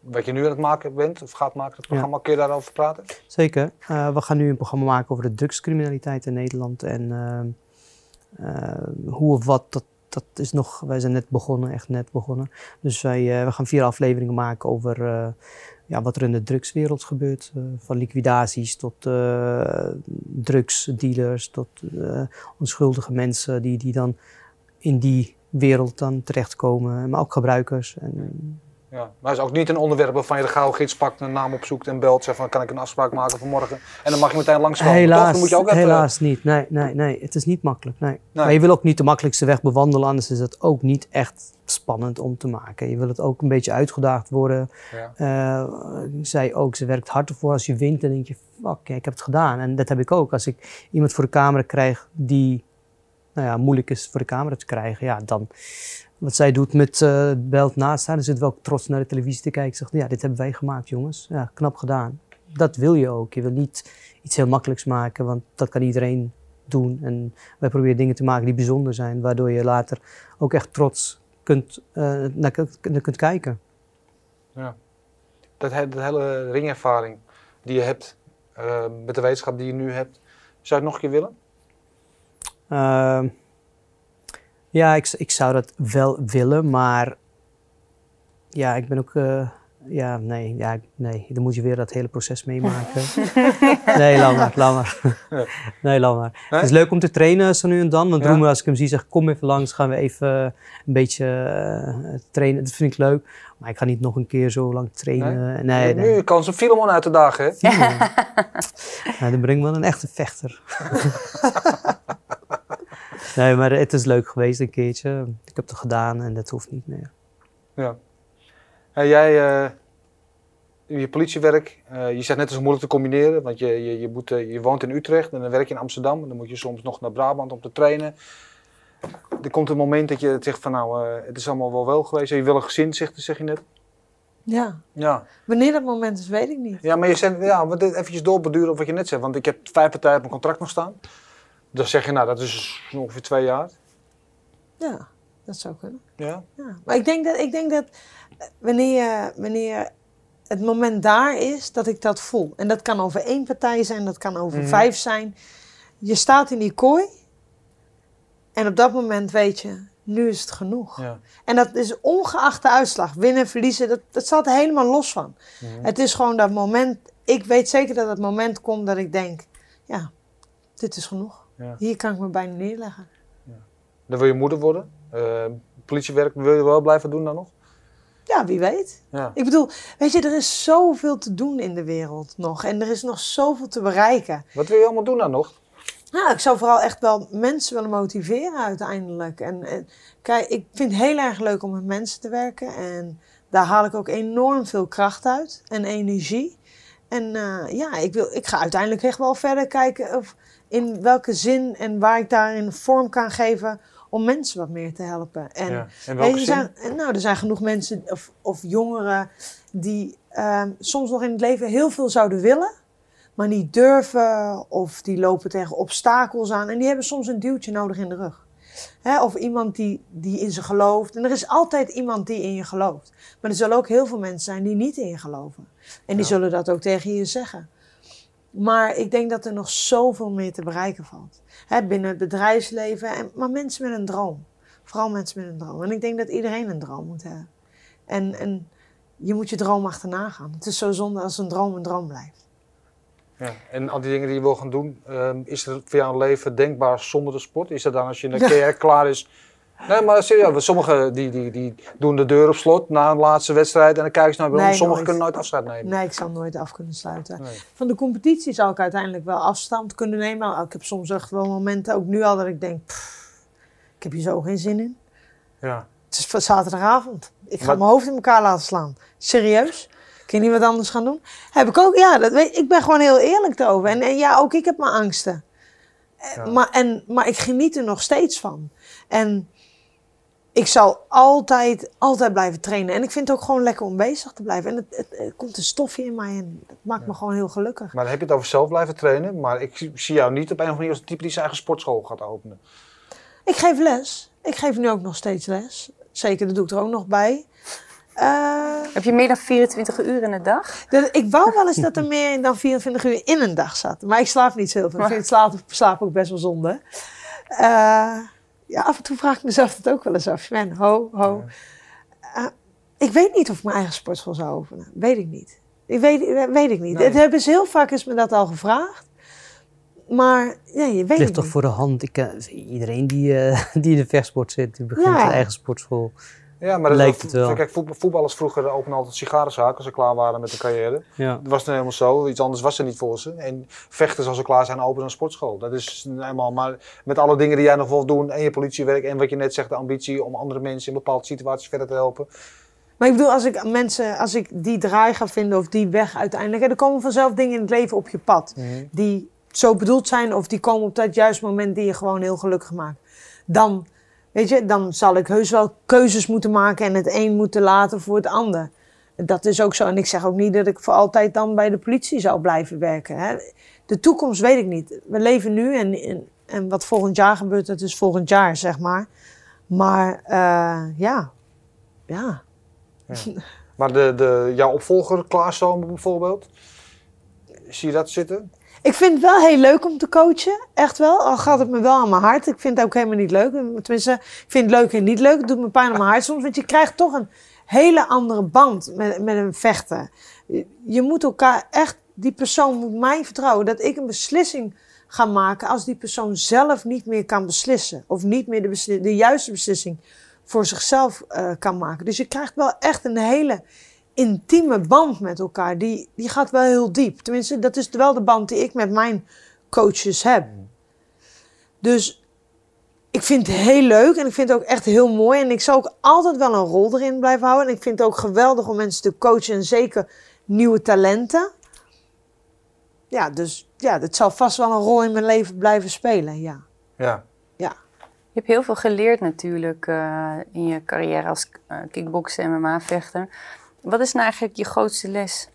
Wat je nu aan het maken bent, of gaat maken, het programma, kun je daarover praten? Zeker. Eh, we gaan nu een programma maken over de drugscriminaliteit in Nederland. En eh, eh, hoe of wat, dat, dat is nog. Wij zijn net begonnen, echt net begonnen. Dus wij, we gaan vier afleveringen maken over ja, wat er in de drugswereld gebeurt. van liquidaties tot drugsdealers, tot onschuldige mensen die, die dan in die wereld dan terechtkomen. Maar ook gebruikers. En, Ja. Maar het is ook niet een onderwerp waarvan je de gauw gids pakt, een naam opzoekt en belt. Zegt van, kan ik een afspraak maken voor morgen? En dan mag je meteen langskomen. Helaas, Dan moet je ook even... helaas niet. Nee, nee, nee. Het is niet makkelijk. Nee. Maar je wil ook niet de makkelijkste weg bewandelen, anders is het ook niet echt spannend om te maken. Je wil het ook een beetje uitgedaagd worden. Ja. Eh, zij ook, ze werkt hard ervoor. Als je wint, dan denk je, fuck, ja, ik heb het gedaan. En dat heb ik ook. Als ik iemand voor de camera krijg die nou ja, moeilijk is voor de camera te krijgen, ja, dan wat zij doet met eh belt naast haar, dan zit wel trots naar de televisie te kijken. Zegt, ja, dit hebben wij gemaakt, jongens. Ja, knap gedaan. Dat wil je ook. Je wil niet iets heel makkelijks maken, want dat kan iedereen doen. En wij proberen dingen te maken die bijzonder zijn, waardoor je later ook echt trots kunt, eh, naar, kunt- naar kunt kijken. Ja. Dat, he- dat hele ringervaring die je hebt, eh, met de wetenschap die je nu hebt, zou je het nog een keer willen? Ja, ik, ik zou dat wel willen, maar ja, ik ben ook. eh, ja, nee, ja, nee, dan moet je weer dat hele proces meemaken. nee, laat maar, laat maar. nee, laat maar. Nee? Het is leuk om te trainen zo nu en dan. Want Ja. Roemer, als ik hem zie, zeg kom even langs, gaan we even een beetje eh, trainen. Dat vind ik leuk. Maar ik ga niet nog een keer zo lang trainen. Nee. Nu kans om Filemon uit te dagen, hè? Ja, dan breng ik wel een echte vechter. nee, maar het is leuk geweest een keertje. Ik heb het gedaan en dat hoeft niet meer. Ja. Hey, jij, eh, je politiewerk, eh, je zegt net, is moeilijk te combineren, want je, je, je, moet, eh, je woont in Utrecht en dan werk je in Amsterdam. En dan moet je soms nog naar Brabant om te trainen. Er komt een moment dat je zegt van nou, eh, het is allemaal wel wel geweest. Je wil een gezin, zeg, zeg je net. Ja. Ja, Wanneer dat moment is, weet ik niet. ja maar je zegt, ja, wat dit eventjes doorbeduren op wat je net zegt. Want ik heb vijf partijen op mijn contract nog staan. Dan zeg je nou, dat is ongeveer twee jaar. Ja, dat zou kunnen. Ja, Ja. Maar ik denk dat, ik denk dat eh, wanneer, wanneer het moment daar is, dat ik dat voel. En dat kan over één partij zijn, dat kan over Mhm. vijf zijn. Je staat in die kooi en op dat moment weet je, nu is het genoeg. ja. En dat is ongeacht de uitslag, winnen, verliezen, dat, dat staat er helemaal los van. Mhm. Het is gewoon dat moment, ik weet zeker dat het moment komt dat ik denk, ja, dit is genoeg. Ja. Hier kan ik me bijna neerleggen. Dan wil je moeder worden. Eh, politiewerk wil je wel blijven doen dan nog? Ja, wie weet. Ja. Ik bedoel, weet je, er is zoveel te doen in de wereld nog. En er is nog zoveel te bereiken. Wat wil je allemaal doen dan nog? Nou, ik zou vooral echt wel mensen willen motiveren uiteindelijk. En, en kijk, ik vind het heel erg leuk om met mensen te werken. En daar haal ik ook enorm veel kracht uit en energie. En eh, ja, ik, wil, ik ga uiteindelijk echt wel verder kijken of in welke zin en waar ik daarin vorm kan geven om mensen wat meer te helpen. En ja. Welke je, er zijn, nou, er zijn genoeg mensen of, of jongeren die ehm, soms nog in het leven heel veel zouden willen, maar niet durven of die lopen tegen obstakels aan en die hebben soms een duwtje nodig in de rug. Hè, of iemand die, die in ze gelooft. En er is altijd iemand die in je gelooft. Maar er zullen ook heel veel mensen zijn die niet in je geloven. En die Ja. zullen dat ook tegen je zeggen. Maar ik denk dat er nog zoveel meer te bereiken valt. Hè, binnen het bedrijfsleven, en, maar mensen met een droom. Vooral mensen met een droom. En ik denk dat iedereen een droom moet hebben. En, en je moet je droom achterna gaan. Het is zo zonde als een droom een droom blijft. Ja. En al die dingen die je wil gaan doen, ehm, is er voor jou een leven denkbaar zonder de sport? Is dat dan als je een carrière klaar is? Nee, maar serieus, sommigen die, die, die doen de deur op slot na een laatste wedstrijd en dan kijken ze naar. Nee, Sommigen nooit. kunnen nooit afscheid nemen. Nee, ik zal nooit af kunnen sluiten. Nee. Van de competitie zou ik uiteindelijk wel afstand kunnen nemen. Maar ik heb soms echt wel momenten, ook nu al, dat ik denk... pff, ik heb hier zo geen zin in. Ja. Het is voor zaterdagavond. Ik ga Maar- mijn hoofd in elkaar laten slaan. Serieus? Kun je niet wat anders gaan doen? Heb ik ook, ja, dat weet, ik ben gewoon heel eerlijk erover. En, en ja, ook ik heb mijn angsten. Eh, Ja. Maar, en, maar ik geniet er nog steeds van. En ik zal altijd, altijd blijven trainen. En ik vind het ook gewoon lekker om bezig te blijven. En het, het, komt een stofje in mij en dat maakt me gewoon heel gelukkig. Maar dan heb je het over zelf blijven trainen, maar ik zie- jou niet op een of andere manier als een type die zijn eigen sportschool gaat openen. Ik geef les. Ik geef nu ook nog steeds les. Zeker, dat doe ik er ook nog bij. Eh, Heb je meer dan 24 uur in de dag? Dat- ik wou wel eens dat er meer dan 24 uur in een dag zat. Maar ik slaap niet zo veel. Ik vind slaap, slaap ook best wel zonde. Eh, ja, af en toe vraag ik mezelf dat ook wel eens af. Man, ho, ho. Eh, ik weet niet of ik mijn eigen sportschool zou openen. Weet ik niet. Ik weet, eh, weet ik niet. Nee. Het hebben ze heel vaak is me dat al gevraagd. Maar ja, je weet Het het ligt toch niet. voor de hand. Ik, eh, iedereen die, die in de vechtsport zit, die begint Ja. zijn eigen sportschool. Ja, maar dat Lijkt is het wel. Kijk, voetbal- voetballers vroeger openen altijd sigarenzaken als ze klaar waren met hun carrière. Ja. Dat was dan helemaal zo. Iets anders was er niet voor ze. En vechters als ze klaar zijn openen een sportschool. Dat is helemaal. Maar met alle dingen die jij nog wil doen en je politiewerk en wat je net zegt, de ambitie om andere mensen in bepaalde situaties verder te helpen. Maar ik bedoel, als ik mensen, als ik die draai ga vinden of die weg uiteindelijk. hè, Er komen vanzelf dingen in het leven op je pad. die zo bedoeld zijn of die komen op dat juiste moment die je gewoon heel gelukkig maakt. Dan, weet je, dan zal ik heus wel keuzes moeten maken en het een moeten laten voor het ander. Dat is ook zo. En ik zeg ook niet dat ik voor altijd dan bij de politie zou blijven werken. Hè. De toekomst weet ik niet. We leven nu en, en, wat volgend jaar gebeurt, dat is volgend jaar, zeg maar. Maar eh, ja, ja. Maar de, de, jouw opvolger klaarstomen bijvoorbeeld. Zie je dat zitten? Ik vind het wel heel leuk om te coachen. Echt wel. Al gaat het me wel aan mijn hart. Ik vind het ook helemaal niet leuk. Tenminste, ik vind het leuk en niet leuk. Het doet me pijn aan mijn hart soms. Want je krijgt toch een hele andere band met, met een vechter. Je- moet elkaar echt... Die persoon moet mij vertrouwen. Dat ik een beslissing ga maken als die persoon zelf niet meer kan beslissen. Of niet meer de juiste beslissing voor zichzelf eh, kan maken. Dus je krijgt wel echt een hele intieme band met elkaar. Die, die gaat wel heel diep. Tenminste, dat is wel de band die ik met mijn coaches heb. Dus ik vind het heel leuk en ik vind het ook echt heel mooi. En ik zal ook altijd wel een rol erin blijven houden. En ik vind het ook geweldig om mensen te coachen en zeker nieuwe talenten. Ja, dus ja, dat zal vast wel een rol in mijn leven blijven spelen, ja. Ja. Ja. Je hebt heel veel geleerd natuurlijk eh, in je carrière als uh, kickbokser en MMA-vechter. Wat is nou eigenlijk je grootste les?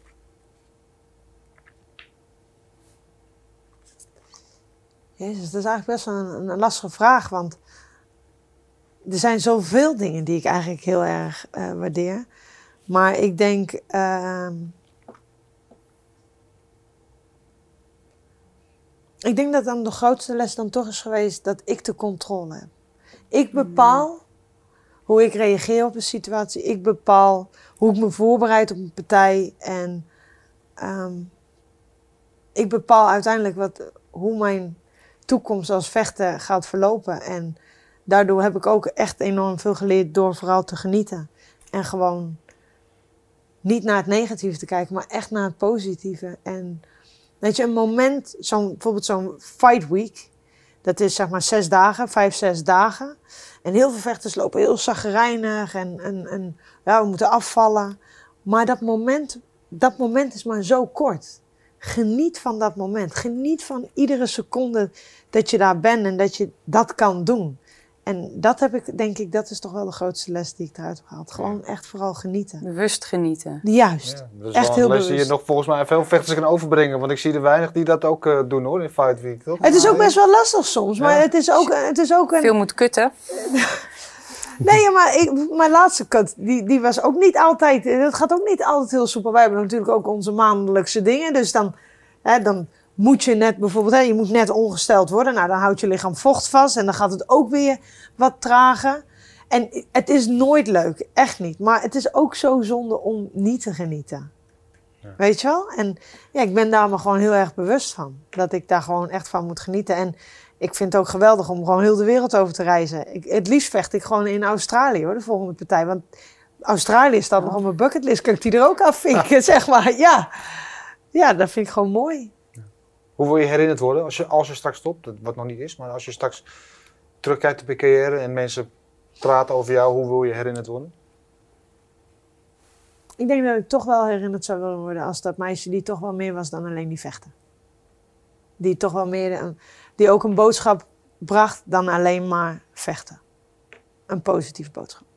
Jezus, dat is eigenlijk best wel een, een lastige vraag, want er zijn zoveel dingen die ik eigenlijk heel erg uh, waardeer. Maar ik denk. Uh, ik denk dat dan de grootste les dan toch is geweest dat ik de controle heb. Ik bepaal hoe ik reageer op een situatie. Ik bepaal hoe ik me voorbereid op een partij. En um, ik bepaal uiteindelijk wat, hoe mijn toekomst als vechter gaat verlopen. En daardoor heb ik ook echt enorm veel geleerd door vooral te genieten. En gewoon niet naar het negatieve te kijken, maar echt naar het positieve. En weet je, een moment, zo'n, bijvoorbeeld zo'n fight week, dat is zeg maar zes dagen, vijf, zes dagen. En heel veel vechters lopen heel zagrijnig en, en, en ja, we moeten afvallen. Maar dat moment, dat moment is maar zo kort. Geniet van dat moment. Geniet van iedere seconde dat je daar bent en dat je dat kan doen. En dat heb ik, denk ik, dat is toch wel de grootste les die ik eruit heb gehaald. Gewoon echt vooral genieten. Bewust genieten. Juist. Ja, dat is echt wel heel les die bewust. je nog volgens mij veel vechters kan overbrengen. Want ik zie er weinig die dat ook uh, doen hoor, in Fight Week. Toch? Het is ook best wel lastig soms, maar Ja. het is ook, het is ook een... Veel moet kutten. Nee, maar ik, mijn laatste cut, die, die was ook niet altijd... Dat gaat ook niet altijd heel soepel. Wij hebben natuurlijk ook onze maandelijkse dingen. Dus dan, hè, dan moet je net bijvoorbeeld, hè, je moet net ongesteld worden. Nou, dan houdt je lichaam vocht vast en dan gaat het ook weer wat trager. En het is nooit leuk, echt niet. Maar het is ook zo zonde om niet te genieten. Ja. Weet je wel? En ja, ik ben daar me gewoon heel erg bewust van. Dat ik daar gewoon echt van moet genieten. En ik vind het ook geweldig om gewoon heel de wereld over te reizen. Ik, het liefst vecht ik gewoon in Australië hoor, de volgende partij. Want Australië staat nog op mijn bucketlist. Kan ik die er ook afvinken, zeg maar. Ja. ja, dat vind ik gewoon mooi. Hoe wil je herinnerd worden als je, als je straks stopt? Dat- Wat nog niet is, maar als je straks terugkijkt op je carrière en mensen praten over jou, hoe wil je herinnerd worden? Ik denk dat ik toch wel herinnerd zou willen worden als dat meisje die toch wel meer was dan alleen die vechten. Die toch wel meer, een- die ook een boodschap bracht dan alleen maar vechten. Een positieve boodschap.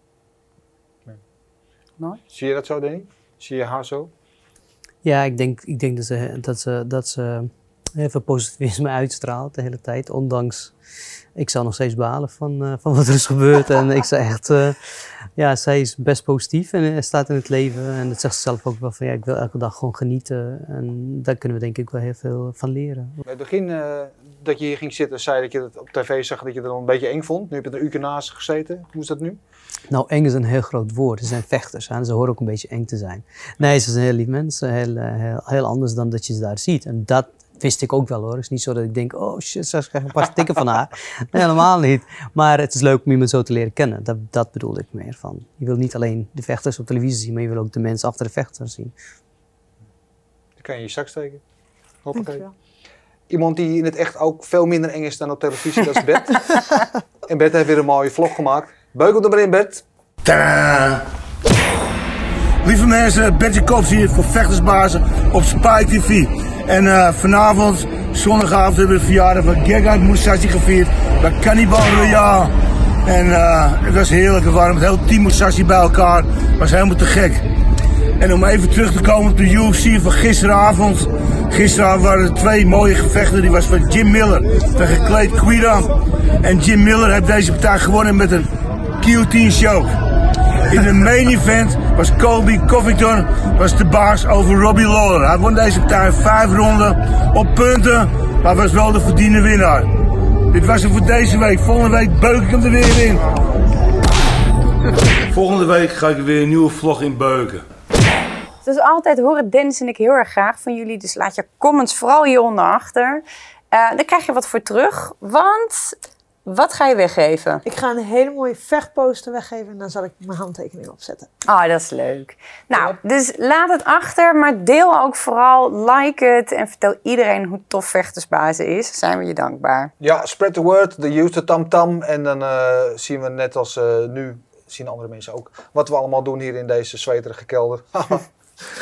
Zie je dat zo, Danny? Zie je haar zo? Ja, ik denk, ik denk dat, ze, dat, ze, dat ze veel positivisme uitstraalt de hele tijd. Ondanks, ik zou nog steeds balen van, eh, van wat er is gebeurd. en ik zei echt, eh, ja, zij is best positief en eh, staat in het leven. En dat zegt ze zelf ook wel van, ja, ik wil elke dag gewoon genieten. En daar kunnen we denk ik wel heel veel van leren. Bij het begin dat je hier ging zitten, zei dat je op tv zag dat je het dan een beetje eng vond. Nu heb je er een uur naast gezeten. Hoe is dat nu? Nou, eng is een heel groot woord. Ze zijn vechters en ze horen ook een beetje eng te zijn. Nee, ze zijn heel lief mensen, heel, heel, heel anders dan dat je ze daar ziet. En dat wist ik ook wel hoor. Het is niet zo dat ik denk, oh shit, straks krijg ik een paar tikken van haar. Nee, helemaal niet. Maar het is leuk om iemand zo te leren kennen. Dat, dat bedoelde ik meer van. Je wil niet alleen de vechters op televisie zien, maar je wil ook de mensen achter de vechters zien. Dan kan je je zak steken. Hoppakee. Iemand die in het echt ook veel minder eng is dan op televisie, dat is Bert. en Bert heeft weer een mooie vlog gemaakt. Beugel er maar in, Bert. Tadaa! Lieve mensen, Bertje Kops hier voor Vechtersbazen op Spike TV. En eh, vanavond, zondagavond, hebben we de verjaardag van Gegard Musashi gevierd bij Cannibal Royale. En eh, het was heerlijk, we waren met heel team Musashi bij elkaar. Het was helemaal te gek. En om even terug te komen op de UFC van gisteravond. Gisteravond waren er twee mooie gevechten. Die was van Jim Miller tegen Clay Guida. En Jim Miller heeft deze partij gewonnen met een guillotine choke. In de main event was Colby Covington was de baas over Robbie Lawler. Hij won deze partij vijf ronden op punten, maar was wel de verdiende winnaar. Dit was het voor deze week. Volgende week beuk ik hem er weer in. Volgende week ga ik weer een nieuwe vlog in beuken. Dus altijd horen Dennis en ik heel erg graag van jullie. Dus laat je comments vooral hieronder achter. Eh dan krijg je wat voor terug. Want wat ga je weggeven? Ik ga een hele mooie vechtposter weggeven en dan zal ik mijn handtekening opzetten. Ah, dat is leuk. Nou, dus laat het achter, maar deel ook vooral, like het en vertel iedereen hoe tof vechtersbazen is. Zijn we je dankbaar. Ja, spread the word, de use the tam tam. En dan eh, zien we net als eh, nu, zien andere mensen ook, wat we allemaal doen hier in deze zweterige kelder.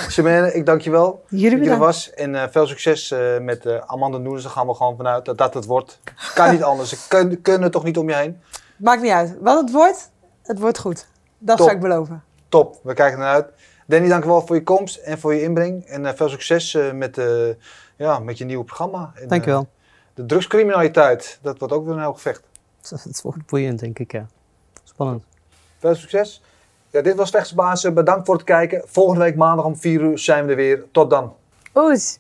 Chimène, ik dank je wel. Jullie dat je er bedankt. was. En eh, veel succes eh, met eh, Amanda Noens. Daar gaan we gewoon vanuit dat dat het wordt. Kan niet anders. Ze kunnen, kunnen toch niet om je heen. Maakt niet uit. Wat het wordt, het wordt goed. Dat Top. zou ik beloven. Top, we kijken ernaar uit. Danny, dank je wel voor je komst en voor je inbreng. En eh, veel succes eh, met, eh, ja, met je nieuwe programma. En, Dankjewel. eh, de drugscriminaliteit, dat wordt ook weer een heel gevecht. Het wordt boeiend, denk ik, ja. Spannend. Veel succes. Ja, dit was Slechtsbaas. Bedankt voor het kijken. Volgende week maandag om 4 uur zijn we er weer. Tot dan. Oes.